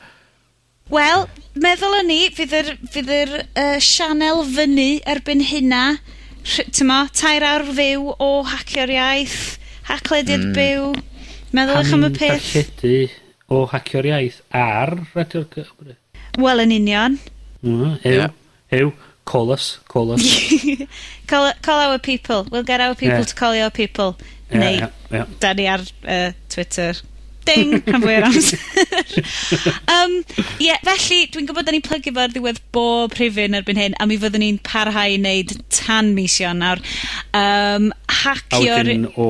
Wel, meddwl o'n ni, fydd yr, fydd yr uh, sianel fyny erbyn hynna, tyma, tair awr fyw o hacio'r iaith, haclediad mm. byw, meddwl eich am y peth.
Darlledu o hacio'r iaith ar radio'r Cymru.
Wel, yn union.
Mm, ew, yeah. ew, call us, call us. (laughs)
call, call our people, we'll get our people yeah. to call your people. Yeah, Neu, yeah, yeah. da ni ar uh, Twitter, Ding, (laughs) rhan fwy o'r amser. (laughs) um, yeah, felly, dwi'n gwybod da ni'n plygu fo'r ddiwedd bob rhifyn erbyn hyn, a mi fyddwn ni'n parhau i wneud tan mis nawr. Um, hacio'r...
A wedyn, o,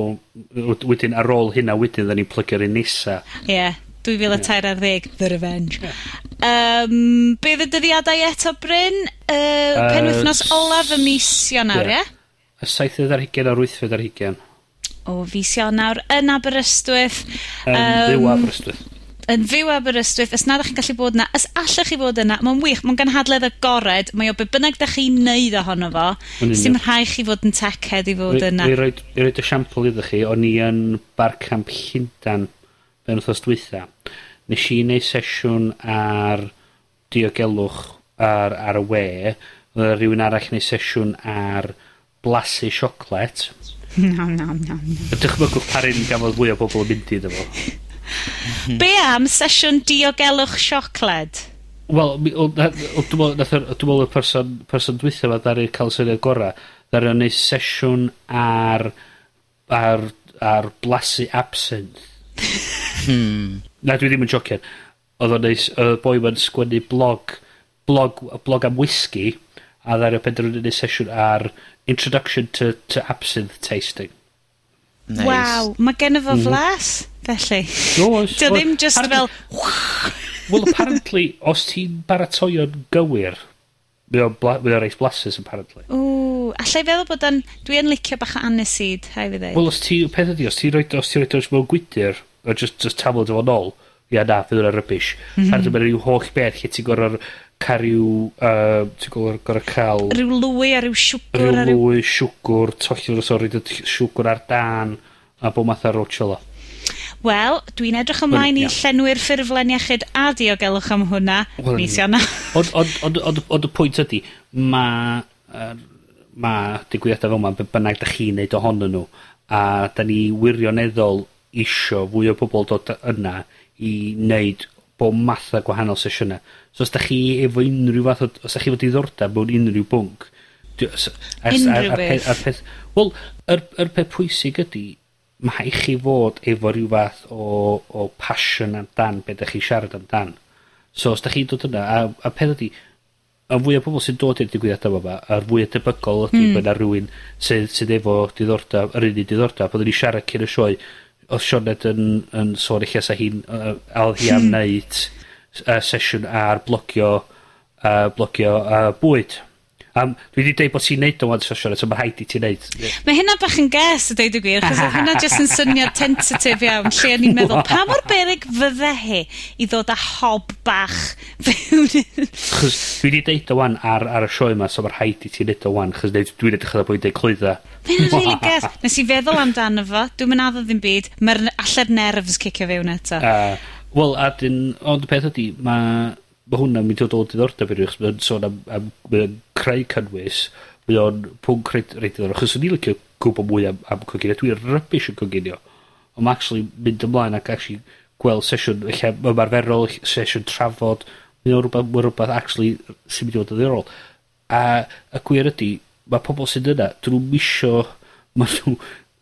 wedyn ar ôl hynna, wedyn da ni'n plygio'r un nesa.
Ie, yeah, 2013, The Revenge. Um, be fydd y dyddiadau eto, Bryn? Uh, uh, penwythnos olaf y mis Ionawr, ie? Yeah. yeah?
Y 7 ar 20 a'r 8 ar 20
o fisio nawr yn Aberystwyth.
Yn um, fyw Aberystwyth.
Yn fyw Aberystwyth, os nad ych chi'n gallu bod yna, os allech chi fod yna, mae'n wych, mae'n ganhadledd agored, mae o be bynnag da chi'n neud ohono fo, sy'n rhai chi fod yn teced i fod yna.
I roed, i roed esiampl iddo chi, o'n i yn Barcamp Llyndan, fe'n wrthos dwytha. Nes i wneud sesiwn ar diogelwch ar, ar y we, oedd rhywun arall wneud sesiwn ar blasu sioclet, (laughs)
Nam, nam, nam.
Dychmygwch parin un gafodd mwy o bobl yn mynd i ddefo. (laughs)
Be am sesiwn diogelwch siocled?
Wel, dwi'n meddwl y person, person dwythio fa ddari cael syniad gorau. Ddari o'n neud sesiwn ar, ar, ar blasu absinthe. hmm. Na, dwi ddim yn jocian. Oedd o'n neud, y boi ma'n sgwennu blog, blog, blog am whisky a ddari o penderfynu neud sesiwn ar Introduction to, to Absinthe Tasting.
Nice. Waw, mae gen fo mhm. flas, mm. felly. Oes. Dio ddim just fel...
Well, apparently, os ti'n baratoi'n gywir, mae o'n reis blasus, apparently.
Ww, allai feddwl bod yn... Dwi yn licio bach o aniseed, hai fi ddeud.
Wel, os ti... Peth ydi, os ti'n rhoi... Os ti'n rhoi mewn gwydyr, o just, just taflod efo'n ôl, ia na, fydd yna rybys. Mm -hmm. Ar dyma rhyw holl beth lle ti'n gorfod ca' ryw yy, ti gwo- gor'o'
ca'l... Ryw lwy a rhyw siwgr
Rhyw lwy, siwgr, tollio o sori, siwgr ar dan, a bod math ar rwtsio 'la.
Wel, dwi'n edrych ymlaen i llenwi'r ffurflen iechyd a diogelwch am hwnna well, mis yna. (laughs)
Ond, ond, ond, ond, ond y pwynt ydy, mae yr, ma' digwyddiadau fel yma, be' bynnag 'dach chi'n neud ohonyn nhw, a da ni wirioneddol isio fwy o bobl dod yna i wneud bob math o gwahanol sesiynau. So os da chi efo unrhyw fath o... Os da chi efo diddordeb mewn unrhyw bwnc...
Unrhyw beth.
Ar peth... Wel, yr, yr peth pwysig ydy, mae rhaid chi fod efo rhyw fath o, o passion amdan beth ydych chi siarad amdan. So os da chi'n dod yna, a, a peth ydy, y fwy o bobl sy'n dod i'r digwyddiadau yma, a'r fwy o debygol ydy mm. bod rhywun sydd, sydd efo diddordeb, yr un i diddordeb, oedden ni siarad cyn y sioe, oedd Sioned yn, yn sôn eich asa hi'n, uh, al hi am hmm. wneud uh, sesiwn ar blocio uh, blocio uh, bwyd. Um, dwi wedi dweud bod ti'n neud o 'wan Sosio so ma' rhaid i ti'n neud.
Mae hynna bach yn ges y dweud y gwir 'chos odd hynna jyst yn syniad tentatif iawn lle o'n i'n meddwl pa mor berig fydde hi i ddod â hob bach fewn
'Chos dwi wedi deud o 'wan ar, ar y sioe yma, so ma' rhaid i ti'n neud o 'wan 'chos neud, dwi'n edrych ar y bwydydd clwydda.
Ma' hynna'n rili ges. Nes i feddwl amdano fo, dwi'n yn addo ddim byd, mae'r alla'r nerves cicio fewn eto.
Uh, Wel, a dyn, ond y peth ydy, mae ma hwnna'n mynd i ddod o diddordeb i rhywbeth, mae'n sôn am, am, am creu cynnwys, mae o'n pwnc reit diddorol, achos o'n i'n licio gwybod mwy am, am coginio, dwi'n rybys yn coginio, ond mae actually mynd ymlaen ac actually gweld sesiwn, lle ymarferol, sesiwn trafod, mae o'n rhywbeth, mae rhywbeth actually sy'n mynd i fod yn ddiddorol. A y gwir ydy, mae pobl sydd yna, dyn nhw'n misio, mae nhw,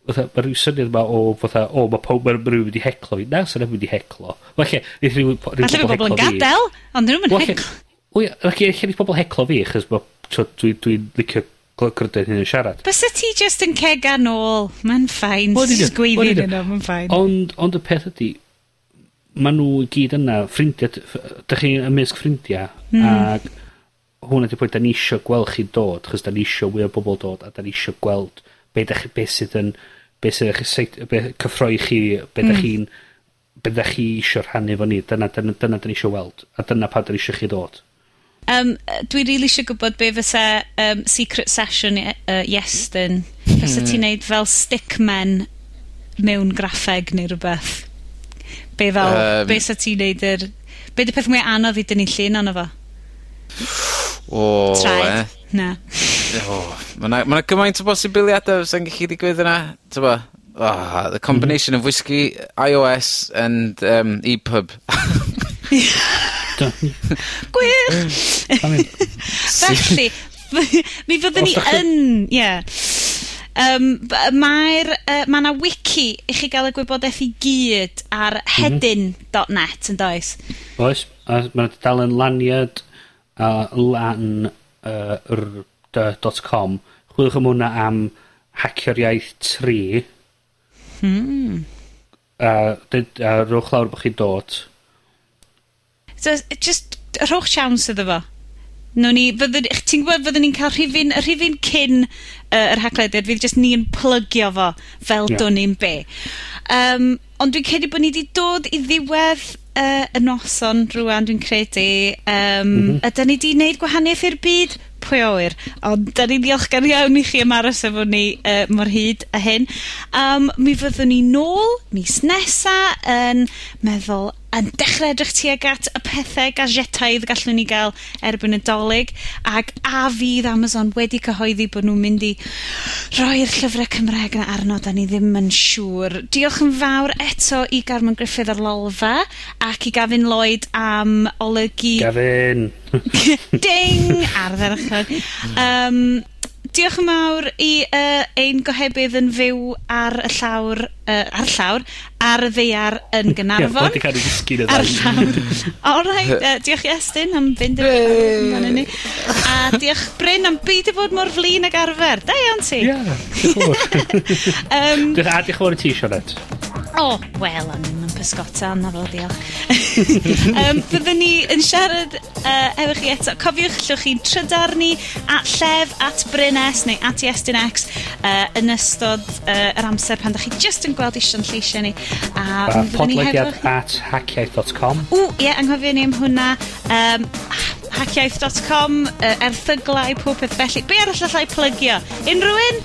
fatha, mae rhyw syniad yma o fatha, o, mae pob, mae rhywun wedi heclo fi. Na, sy'n so mynd i heclo. Falle, nid rhywun...
Alla fi bobl yn gadael, ond nhw'n mynd
heclo. Wel, ac eich ni pobl heclo fi, chys dwi'n dwi licio gwrdd hyn yn siarad.
Bys y ti just yn ceg an ôl, mae'n ffain, sy'n gweithio
sgwyddin
yno, mae'n ffain.
Ond, ond y peth ydy, mae nhw i gyd yna, ffrindiau, dych chi ymysg ffrindiau, mm. ac hwnna di pwynt, da ni eisiau gweld chi dod, chos da ni eisiau mwy o bobl dod, a da ni eisiau gweld be, dach, be sydd yn be' sydd eich excit- be' cyffroi chi be' 'dach mm. chi'n be' 'dach chi isio rhannu efo ni. Dyna dyna dyna 'dan ni isio weld, a dyna pa 'dan ni isio chi ddod.
Um, dwi rili really eisiau gwybod be' fysa um, secret session uh, Iestyn. Fysa hmm. ti'n neud fel stickmen mewn graffeg neu rhywbeth? Be' fel...
Yym.
...be' 'sa ti'n neud yr... Be' 'di peth mwy anodd i dynnu llun ono fo?
O...
Traed? E? Na
o, ma' 'na ma' gymaint o bosibiliadau sy'n gallu digwydd yna, t'mo'? Oh, the combination of whisky, iOS and um, EPUB. (laughs)
Gwych! (laughs) Felly, (laughs) mi fyddwn ni yn, ie. Yym, mae'r, Uh, Mae yna wiki i chi gael y gwybodaeth i gyd ar mhm. hedyn.net yn does?
Oes, a ma' dal yn laniad a lan uh, yr dy dot com. Chwilwch am hwnna am hacio'r iaith 3 Hmm. A, dyd, a rwch lawr bod chi'n dod.
So, just rhowch siawns iddo fo. No ni, ti'n gwybod fyddwn ni'n cael rhifin, y rhifin cyn uh, yr haglediad, fydd jyst ni'n plygio fo fel yeah. dwn ni'n be. Um, ond dwi'n credu bod ni wedi dod i ddiwedd uh, y noson rwan, dwi'n credu, um, mm -hmm. ydy ni di wneud gwahaniaeth i'r byd? Pwy a wyr. Ond, da ni'n ddiolchgar iawn i chi am aros efo ni uh, mor hyd a hyn. Um, mi fyddwn ni nôl mis nesa yn meddwl yn dechrau edrych tuag at y pethau gazetaidd gallwn ni gael erbyn y dolyg, ac a fydd Amazon wedi cyhoeddi bod nhw'n mynd i roi'r llyfrau Cymraeg yn arno, da ni ddim yn siŵr. Diolch yn fawr eto i Garmon Griffith ar Lolfa, ac i Gavin Lloyd am olygu...
Gavin! (laughs)
Ding! Ar ddechrau. Um, diolch yn mawr i uh, ein gohebydd yn fyw ar y llawr, uh, ar llawr, ar y ddeiar yn (laughs) Gynarfon.
wedi cael ei ddisgyn
o
ddau. (laughs)
All right, uh, diolch i Estyn am fynd yn ni. A diolch Bryn am byd i fod mor flin ag arfer. Da iawn ti.
Ie, diolch yn fawr. (laughs)
um,
a diolch fawr i ti, Sionet.
O, oh, wel, o'n pysgota, na fo, diolch. (laughs) um, byddwn ni yn siarad uh, efo chi eto. Cofiwch, llwch chi'n trydar ni at llef, at Brynes, neu at Iestyn X uh, yn ystod uh, yr amser pan da chi just yn gweld eisiau'n lleisiau ni. A uh,
podlegiad
chi...
at hackiaeth.com.
O, ie, yeah, anghofio ni am hwnna. Um, hackiaeth.com, uh, erthyglau, pob peth felly. Be arall allai plygio? Unrhyw un?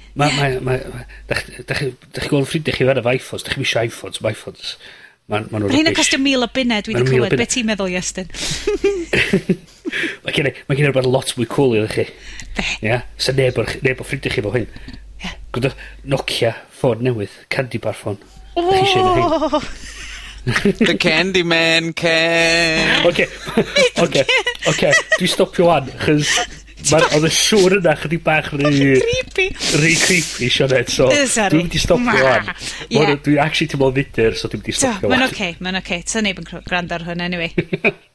Mae... Mae... Mae... Dach chi gweld ffrindiau chi fan efo iPhones, dach chi eisiau iPhones, mae iPhones. Mae'n ma
rhywbeth.
Mae'n
costio mil o buned, dwi wedi clywed. Be ti'n meddwl, Iestyn? (laughs)
mae gen i rhywbeth lot mwy cool iddo chi.
Be?
Ia? So neb o'r ffrindiau chi fo hyn.
Ia.
Gwyd Nokia ffôn newydd, candy bar ffôn.
Oh! (laughs)
The candy man can.
Oce, oce, oce. Dwi stopio wan, chys Ma'n, oedd y sŵr yna chydig bach rhy...
creepy.
Rhy creepy, Sionet, so...
Sorry.
Dwi'n mynd i
stopio
wan.
Yeah.
Dwi actually ti'n mynd fydr, so dwi'n mynd
i
stopio wan.
Mae'n oce, mae'n oce. Okay. Neb yn gwrando ar hwn, anyway. (laughs)